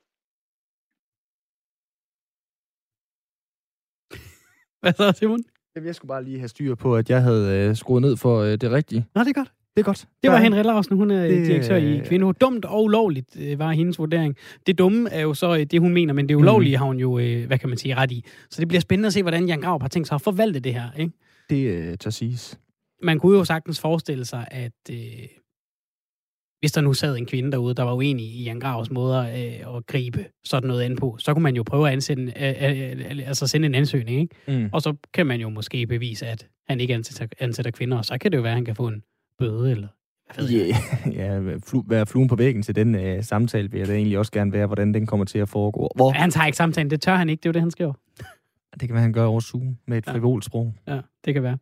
Hvad så, Simon? Jamen, jeg skulle bare lige have styr på, at jeg havde øh, skruet ned for øh, det rigtige. Nå, det er godt. Det er godt. Det var Henrik Larsen, hun er det... direktør i Kvinde. Dumt og ulovligt øh, var hendes vurdering. Det dumme er jo så øh, det, hun mener, men det ulovlige mm. har hun jo, øh, hvad kan man sige, ret i. Så det bliver spændende at se, hvordan Jan Graup har tænkt sig at forvalte det her. Ikke? Det øh, tør siges. Man kunne jo sagtens forestille sig, at øh, hvis der nu sad en kvinde derude, der var uenig i Jan Gravs måder øh, at gribe sådan noget an på, så kunne man jo prøve at ansætte, øh, øh, altså sende en ansøgning, ikke? Mm. Og så kan man jo måske bevise, at han ikke ansætter, ansætter kvinder, og så kan det jo være, at han kan få en bøde, eller Ja, *laughs* ja flu, være fluen på væggen til den øh, samtale vil jeg da egentlig også gerne være, hvordan den kommer til at foregå. Hvor... Han tager ikke samtalen, det tør han ikke, det er jo det, han skriver. *laughs* Det kan være, han gør over Zoom med et ja. frivolt sprog. Ja, det kan være.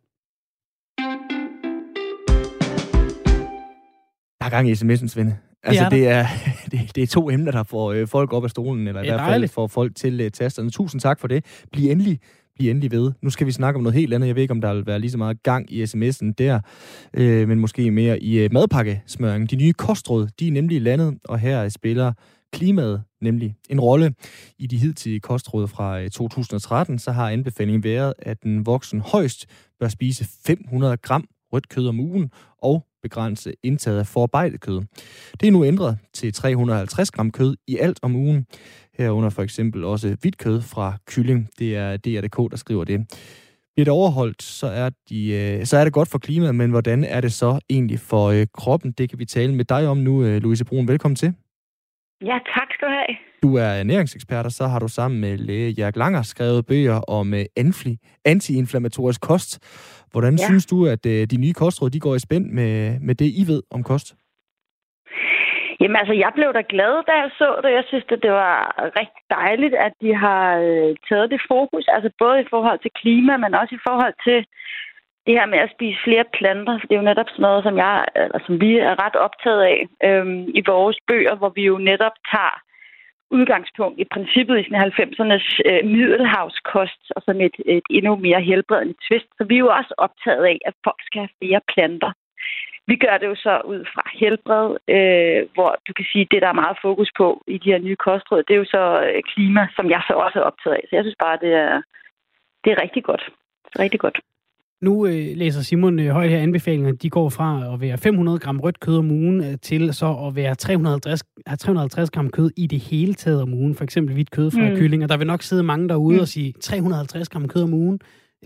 Der er gang i sms'en, Svende. Altså, det er, det, er, *laughs* det, det er to emner, der får øh, folk op af stolen, eller i hvert fald får folk til øh, tasterne. Tusind tak for det. Bliv endelig Bliv endelig ved. Nu skal vi snakke om noget helt andet. Jeg ved ikke, om der vil være lige så meget gang i sms'en der, øh, men måske mere i øh, madpakkesmøringen. De nye kostråd, de er nemlig landet, og her spiller klimaet nemlig en rolle. I de hidtidige kostråd fra øh, 2013, så har anbefalingen været, at den voksen højst bør spise 500 gram rødt kød om ugen og begrænse indtaget af forarbejdet kød. Det er nu ændret til 350 gram kød i alt om ugen. Herunder for eksempel også hvidt kød fra kylling. Det er DR.dk, der skriver det. Bliver det overholdt, så er, de, øh, så er det godt for klimaet, men hvordan er det så egentlig for øh, kroppen? Det kan vi tale med dig om nu, øh, Louise Brun. Velkommen til. Ja, tak skal du have. Du er ernæringsekspert, og så har du sammen med læge Jørg Langer skrevet bøger om anti antiinflammatorisk kost. Hvordan ja. synes du, at de nye kostråd de går i spænd med, med det, I ved om kost? Jamen altså, jeg blev da glad, da jeg så det. Jeg synes, at det var rigtig dejligt, at de har øh, taget det fokus, altså både i forhold til klima, men også i forhold til det her med at spise flere planter. For det er jo netop sådan noget, som, jeg, eller som vi er ret optaget af øhm, i vores bøger, hvor vi jo netop tager udgangspunkt i princippet i 90'ernes øh, middelhavskost, og sådan et, et endnu mere helbredende twist. Så vi er jo også optaget af, at folk skal have flere planter. Vi gør det jo så ud fra helbred, øh, hvor du kan sige, det der er meget fokus på i de her nye kostråd, det er jo så øh, klima, som jeg så også er optaget af. Så jeg synes bare, det er, det er rigtig godt. Rigtig godt. Nu øh, læser Simon øh, højt her anbefalingerne. De går fra at være 500 gram rødt kød om ugen øh, til så at være 350, 350 gram kød i det hele taget om ugen. For eksempel hvidt kød fra mm. kylling. Og der vil nok sidde mange derude mm. og sige 350 gram kød om ugen.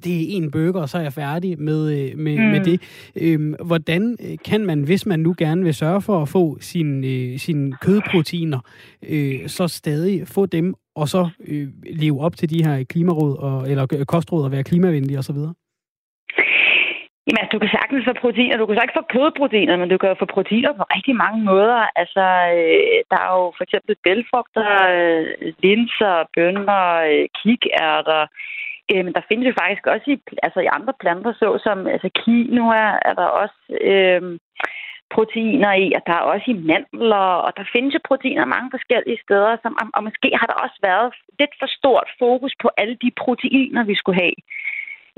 Det er en burger, og så er jeg færdig med, øh, med, mm. med det. Øhm, hvordan øh, kan man, hvis man nu gerne vil sørge for at få sine øh, sin kødproteiner, øh, så stadig få dem, og så øh, leve op til de her klimaråd, og, eller kostråd og være klimavenlige osv.? Jamen, altså, du kan sagtens få proteiner. Du kan sagtens få kødproteiner, men du kan jo få proteiner på rigtig mange måder. Altså, øh, der er jo for eksempel bælfrugter, øh, linser, bønner, øh, kikærter. Øh, men der findes jo faktisk også i, altså, i andre planter, såsom altså, quinoa, er der også øh, proteiner i, og der er også i mandler, og der findes jo proteiner mange forskellige steder, som, og, og måske har der også været lidt for stort fokus på alle de proteiner, vi skulle have.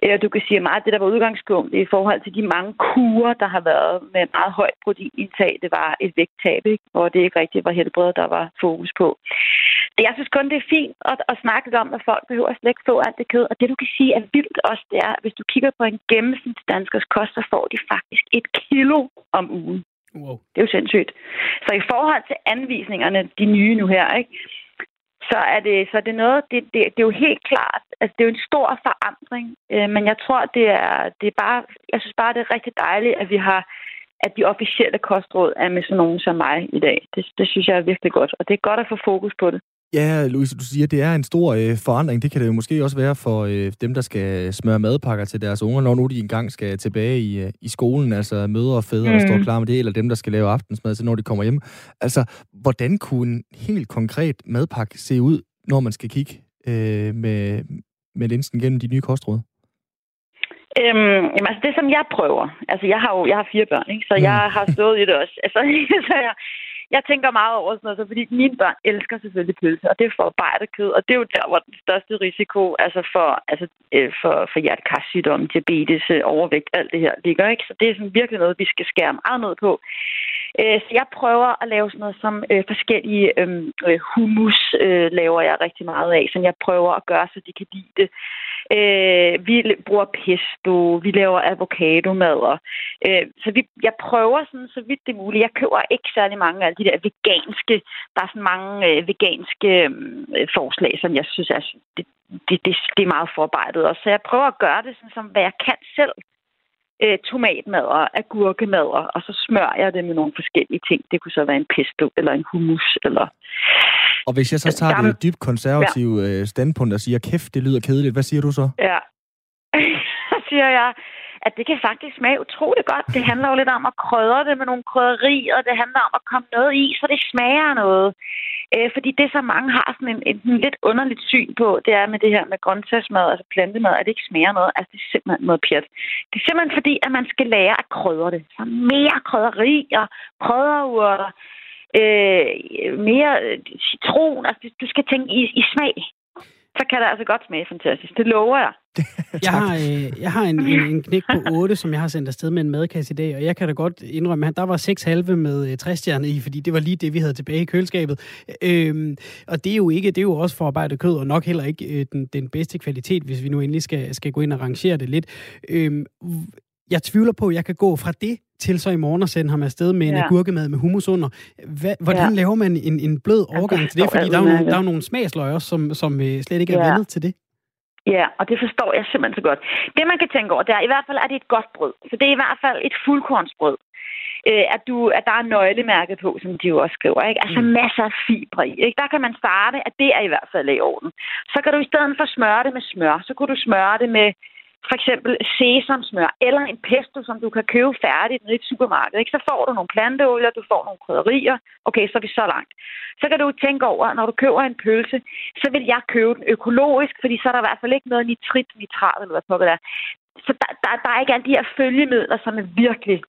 Øh, du kan sige, at meget af det, der var udgangspunkt i forhold til de mange kurer, der har været med meget højt proteinindtag, det var et vægttab, ikke? og det ikke rigtigt var helbredet, der var fokus på. Jeg synes kun, det er fint at, at snakke om, at folk behøver slet ikke få alt det kød. Og det, du kan sige er vildt også, det er, at hvis du kigger på en gennemsnitsdanskers kost, så får de faktisk et kilo om ugen. Wow. Det er jo sindssygt. Så i forhold til anvisningerne, de nye nu her, ikke, så er det, så er det noget, det, det, det er jo helt klart, altså det er jo en stor forandring, øh, men jeg tror, det er, det er bare, jeg synes bare, det er rigtig dejligt, at vi har, at de officielle kostråd er med sådan nogen som mig i dag. Det, det synes jeg er virkelig godt, og det er godt at få fokus på det. Ja, Louise, du siger, det er en stor øh, forandring. Det kan det jo måske også være for øh, dem, der skal smøre madpakker til deres unger, når nu de engang skal tilbage i, øh, i skolen, altså mødre og fædre, mm. der står klar med det, eller dem, der skal lave aftensmad til, når de kommer hjem. Altså, hvordan kunne en helt konkret madpakke se ud, når man skal kigge øh, med, med linsen gennem de nye kostråd? Øhm, jamen, altså det, som jeg prøver, altså jeg har jo jeg har fire børn, ikke? så mm. jeg har stået i det også. Altså, *laughs* så jeg, jeg tænker meget over sådan noget, så fordi mine børn elsker selvfølgelig pølse, og det er forarbejdet kød, og det er jo der, hvor den største risiko altså for, altså, øh, for, for hjertekarsygdom, diabetes, øh, overvægt, alt det her ligger. Ikke? Så det er sådan virkelig noget, vi skal skære meget ned på. Øh, så jeg prøver at lave sådan noget som øh, forskellige øhm, øh, hummus, øh, laver jeg rigtig meget af, som jeg prøver at gøre, så de kan lide det. Øh, vi bruger pesto, vi laver avocadomadder. Øh, så vi, jeg prøver sådan, så vidt det er muligt. Jeg køber ikke særlig mange af de der veganske, der er sådan mange øh, veganske øhm, øh, forslag, som jeg synes er, det, det, det, det er meget forarbejdet. Og så jeg prøver at gøre det sådan, som hvad jeg kan selv øh, tomatmadder, agurkemadder, og så smører jeg det med nogle forskellige ting. Det kunne så være en pesto eller en hummus. Eller... Og hvis jeg så tager Gammel... det dybt konservative ja. Øh, standpunkt og siger, kæft, det lyder kedeligt, hvad siger du så? Ja, *laughs* så siger jeg, at det kan faktisk smage utrolig godt. Det handler jo lidt om at krydre det med nogle krydderier, det handler om at komme noget i, så det smager noget. Øh, fordi det, som mange har sådan en, en, en lidt underligt syn på, det er med det her med grøntsagsmad, altså plantemad, at det ikke smager noget. Altså, det er simpelthen noget pjat. Det er simpelthen fordi, at man skal lære at krydre det. Så mere krydderier, krydderurter, øh, mere citron. Altså, du skal tænke i, i smag så kan det altså godt smage fantastisk. Det lover jeg. *laughs* jeg har, øh, jeg har en, en, en knæk på 8, som jeg har sendt afsted med en madkasse i dag, og jeg kan da godt indrømme, at der var 6 halve med øh, 60 i, fordi det var lige det, vi havde tilbage i køleskabet. Øhm, og det er jo ikke, det er jo også forarbejdet kød, og nok heller ikke øh, den, den bedste kvalitet, hvis vi nu endelig skal, skal gå ind og rangere det lidt. Øhm, jeg tvivler på, at jeg kan gå fra det til så i morgen og sende ham afsted med en ja. agurkemad med hummus under. Hva, hvordan ja. laver man en, en blød overgang ja, til det? Fordi der er, nogle, der er jo nogle smagsløg som, som øh, slet ikke er ja. vendet til det. Ja, og det forstår jeg simpelthen så godt. Det, man kan tænke over, det er i hvert fald, at det er et godt brød. Så det er i hvert fald et fuldkornsbrød. Øh, at, du, at der er nøglemærket på, som de jo også skriver. Ikke? Altså mm. masser af fibre i. Ikke? Der kan man starte, at det er i hvert fald i orden. Så kan du i stedet for smøre det med smør, så kan du smøre det med for eksempel sesamsmør eller en pesto, som du kan købe færdigt nede i et supermarked. Ikke? Så får du nogle planteolier, du får nogle krydderier. Okay, så er vi så langt. Så kan du tænke over, når du køber en pølse, så vil jeg købe den økologisk, fordi så er der i hvert fald ikke noget nitrit, nitrat eller hvad på det er. Så der, der, der er ikke alle de her følgemidler, som er virkelig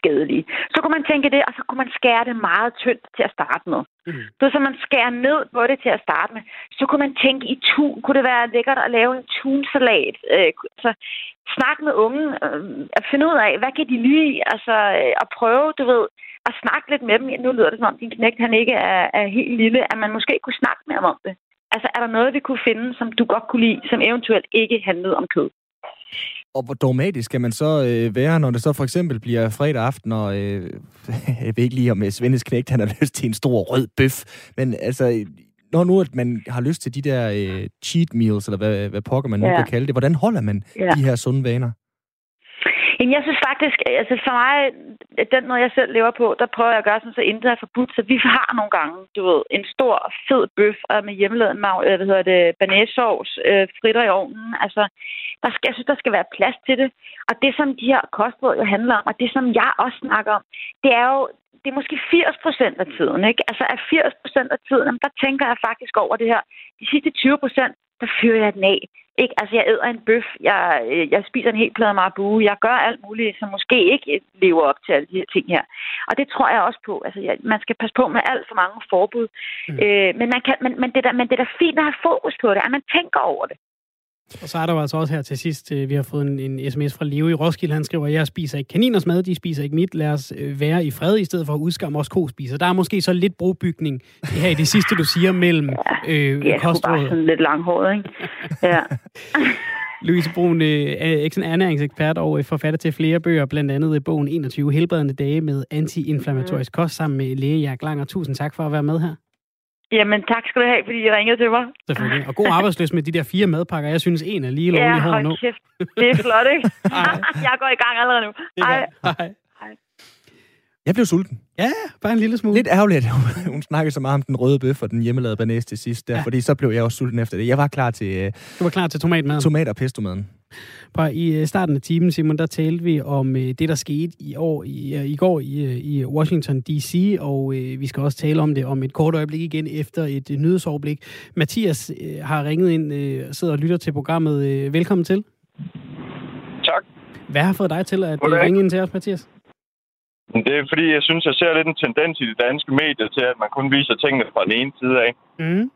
skadelige. Så kunne man tænke det, og så kunne man skære det meget tyndt til at starte med. Mm. Så så man skærer ned på det til at starte med. Så kunne man tænke i tun. Kunne det være lækkert at lave en tunsalat? Øh, så snak med unge. Øh, at finde ud af, hvad kan de lide? Altså, øh, at prøve, du ved, at snakke lidt med dem. Nu lyder det som om, din knægt han ikke er, er helt lille. At man måske kunne snakke med ham om det. Altså, er der noget, vi kunne finde, som du godt kunne lide, som eventuelt ikke handlede om kød? Og hvor dogmatisk skal man så øh, være, når det så for eksempel bliver fredag aften, og øh, *laughs* jeg ved ikke lige, om øh, Svendes Knægt han har lyst til en stor rød bøf, men altså, når nu at man har lyst til de der øh, cheat meals, eller hvad, hvad pokker man nu ja. kan kalde det, hvordan holder man ja. de her sunde vaner? Jamen, jeg synes faktisk, altså for mig, den måde, jeg selv lever på, der prøver jeg at gøre sådan, så intet er forbudt. Så vi har nogle gange, du ved, en stor, fed bøf med hjemmelavet mag, øh, hvad hedder det, banæssovs, øh, fritter i ovnen. Altså, der skal, jeg synes, der skal være plads til det. Og det, som de her kostråd jo handler om, og det, som jeg også snakker om, det er jo, det er måske 80 procent af tiden, ikke? Altså, af 80 procent af tiden, der tænker jeg faktisk over det her. De sidste 20 procent, der fyrer jeg den af. Ikke? Altså, jeg æder en bøf, jeg, øh, jeg spiser en hel plade marabu, jeg gør alt muligt, som måske ikke lever op til alle de her ting her. Og det tror jeg også på. Altså, jeg, man skal passe på med alt for mange forbud. Mm. Øh, men, man kan, men, men, det der, men det er da fint at have fokus på det, at man tænker over det. Og så er der jo altså også her til sidst, øh, vi har fået en, en sms fra Leo i Roskilde. Han skriver, jeg spiser ikke kaniners mad, de spiser ikke mit. Lad os øh, være i fred, i stedet for at udskamme os kospiser. Der er måske så lidt brobygning her i det sidste, du siger, mellem ja, øh, det er bare sådan lidt langhåret, ikke? Ja. *laughs* Louise Brun, øh, er ernæringsekspert og forfatter til flere bøger, blandt andet bogen 21 helbredende dage med anti-inflammatorisk kost sammen med læge Jack Langer. Tusind tak for at være med her. Jamen, tak skal du have, fordi I ringede til mig. Selvfølgelig. Og god arbejdsløs med de der fire madpakker. Jeg synes, en er lige lovlig ja, hård nu. kæft. Det er flot, ikke? *laughs* *laughs* jeg går i gang allerede nu. Hej. Hej. Jeg blev sulten. Ja, bare en lille smule. Lidt ærgerligt, at hun snakkede så meget om den røde bøf og den hjemmelavede banæs til sidst, der, ja. fordi så blev jeg også sulten efter det. Jeg var klar til... Uh, du var klar til tomatmaden? Tomat- og pestomaden. På, I øh, starten af timen, Simon, der talte vi om uh, det, der skete i, år, i, uh, i går i, i Washington D.C., og uh, vi skal også tale om det om et kort øjeblik igen efter et nyhedsoverblik. Mathias uh, har ringet ind og uh, sidder og lytter til programmet. Uh, velkommen til. Tak. Hvad har fået dig til at uh, ringe ind til os, Mathias? Det er fordi, jeg synes, jeg ser lidt en tendens i de danske medier til, at man kun viser tingene fra den ene side af. Mm.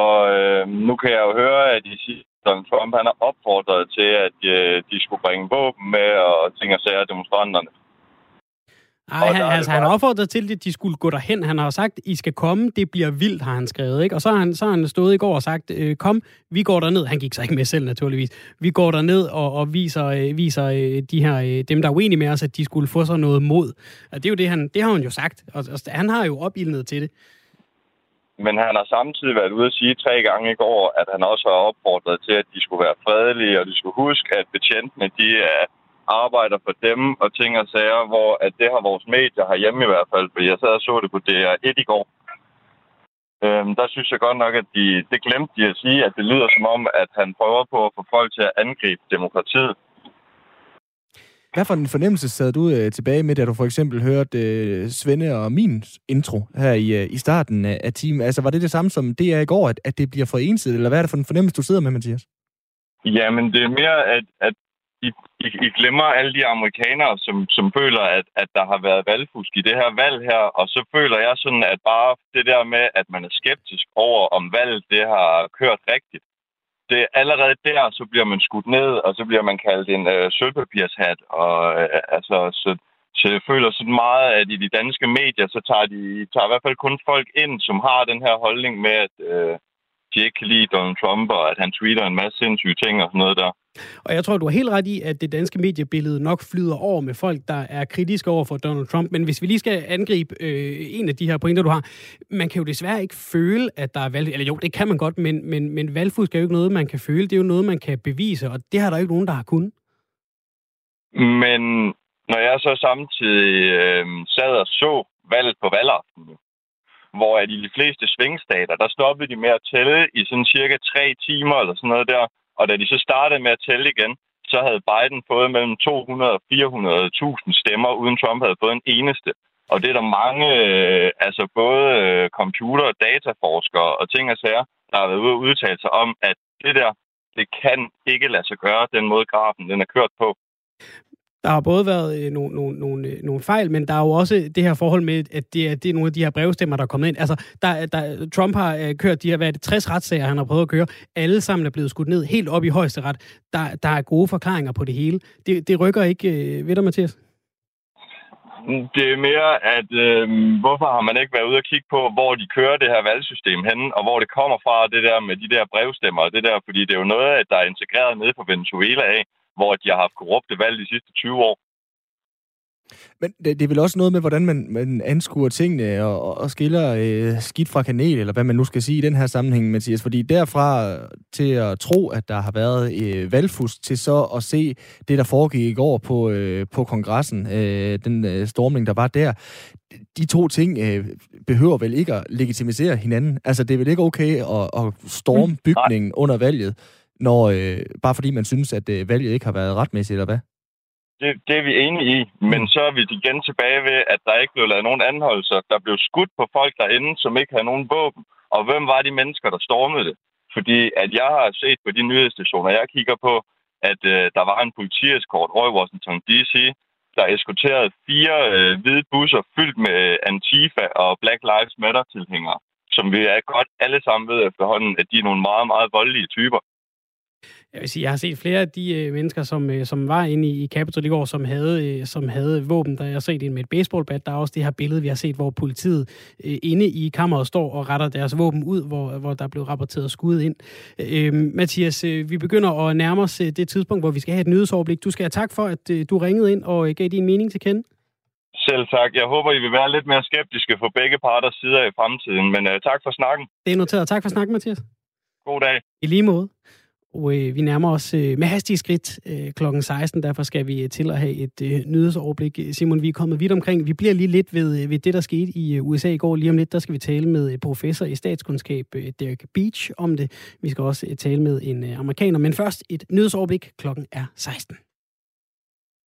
Og øh, nu kan jeg jo høre, at de siger, Donald Trump han har opfordret til, at øh, de skulle bringe våben med og ting og sager demonstranterne. Ej, han, altså, han har opfordret til, at de skulle gå derhen. Han har sagt, I skal komme, det bliver vildt, har han skrevet. Ikke? Og så har han, så har han stået i går og sagt, øh, kom, vi går derned. Han gik så ikke med selv, naturligvis. Vi går derned og, og viser, øh, viser øh, de her, øh, dem, der er uenige med os, at de skulle få sig noget mod. Og det er jo det, han, det har han jo sagt. Og, og han har jo opildnet til det. Men han har samtidig været ude at sige tre gange i går, at han også har opfordret til, at de skulle være fredelige, og de skulle huske, at betjentene, de er arbejder for dem og ting og sager, hvor at det har vores medier herhjemme i hvert fald, fordi jeg sad og så det på DR1 i går. Øhm, der synes jeg godt nok, at de, det glemte de at sige, at det lyder som om, at han prøver på at få folk til at angribe demokratiet. Hvad for en fornemmelse sad du øh, tilbage med, da du for eksempel hørte øh, Svende og min intro her i, øh, i starten af, af timen? Altså, var det det samme som det er i går, at, at det bliver for ensidigt, eller hvad er det for en fornemmelse, du sidder med, Mathias? Jamen, det er mere, at, at i, I, I glemmer alle de amerikanere, som, som føler, at, at der har været valgfusk i det her valg her, og så føler jeg sådan, at bare det der med, at man er skeptisk over, om valget det har kørt rigtigt, det allerede der, så bliver man skudt ned, og så bliver man kaldt en øh, sølvpapirshat, og øh, altså, så, så jeg føler sådan meget, at i de danske medier, så tager de tager i hvert fald kun folk ind, som har den her holdning med, at øh, de ikke kan lide Donald Trump, og at han tweeter en masse sindssyge ting og sådan noget der. Og jeg tror, du har helt ret i, at det danske mediebillede nok flyder over med folk, der er kritiske over for Donald Trump. Men hvis vi lige skal angribe øh, en af de her pointer, du har, man kan jo desværre ikke føle, at der er valg... Eller jo, det kan man godt, men, men, men valgfusk er jo ikke noget, man kan føle. Det er jo noget, man kan bevise, og det har der ikke nogen, der har kunnet. Men når jeg så samtidig øh, sad og så valget på valgaften, hvor at i de fleste svingstater, der stoppede de med at tælle i sådan cirka tre timer eller sådan noget der, og da de så startede med at tælle igen, så havde Biden fået mellem 200 og 400.000 stemmer, uden Trump havde fået en eneste. Og det er der mange, øh, altså både øh, computer- og dataforskere og ting og sager, der har været ude og udtale sig om, at det der, det kan ikke lade sig gøre, den måde grafen den er kørt på. Der har både været øh, nogle, nogle, nogle, øh, nogle fejl, men der er jo også det her forhold med, at det er, det er nogle af de her brevstemmer, der er kommet ind. Altså, der, der, Trump har øh, kørt de her, hvad er det, 60 retssager, han har prøvet at køre. Alle sammen er blevet skudt ned helt op i højesteret. Der, der er gode forklaringer på det hele. Det, det rykker ikke øh, ved dig, Mathias? Det er mere, at øh, hvorfor har man ikke været ude og kigge på, hvor de kører det her valgsystem hen, og hvor det kommer fra, det der med de der brevstemmer, det der, fordi det er jo noget, der er integreret nede på Venezuela af hvor de har haft korrupte valg de sidste 20 år. Men det, det er vel også noget med, hvordan man, man anskuer tingene og, og skiller øh, skidt fra kanel, eller hvad man nu skal sige i den her sammenhæng, Mathias. Fordi derfra til at tro, at der har været øh, valgfusk, til så at se det, der foregik i går på, øh, på kongressen, øh, den øh, stormning, der var der, de to ting øh, behøver vel ikke at legitimisere hinanden. Altså, det er vel ikke okay at, at storme mm. bygningen under valget, når, øh, bare fordi man synes, at øh, valget ikke har været retmæssigt, eller hvad? det, det er vi enige i, men mm. så er vi igen tilbage ved, at der ikke blev lavet nogen anholdelser. Der blev skudt på folk derinde, som ikke havde nogen våben. Og hvem var de mennesker, der stormede det? Fordi at jeg har set på de nyhedsstationer, jeg kigger på, at øh, der var en politieskort over i Washington D.C., der eskorterede fire øh, hvide busser fyldt med Antifa og Black Lives Matter-tilhængere, som vi er godt alle sammen ved efterhånden, at de er nogle meget, meget voldelige typer. Jeg vil sige, jeg har set flere af de øh, mennesker, som, øh, som var inde i, i Capitol i går, som havde, øh, som havde våben. Der jeg har set en med et baseballbat. Der er også det her billede, vi har set, hvor politiet øh, inde i kammeret står og retter deres våben ud, hvor, hvor der blev rapporteret skud ind. Øh, Mathias, øh, vi begynder at nærme os øh, det tidspunkt, hvor vi skal have et nyhedsoverblik. Du skal have tak for, at øh, du ringede ind og øh, gav din mening til kende. Selv tak. Jeg håber, I vil være lidt mere skeptiske for begge parters sider i fremtiden, men øh, tak for snakken. Det er noteret. Tak for snakken, Mathias. God dag. I lige måde. Og øh, vi nærmer os øh, med hastige skridt øh, klokken 16, derfor skal vi øh, til at have et øh, nyhedsoverblik. Simon, vi er kommet vidt omkring. Vi bliver lige lidt ved, øh, ved det, der skete i øh, USA i går. Lige om lidt, der skal vi tale med øh, professor i statskundskab øh, Derek Beach om det. Vi skal også øh, tale med en øh, amerikaner. Men først et nyhedsoverblik. Klokken er 16.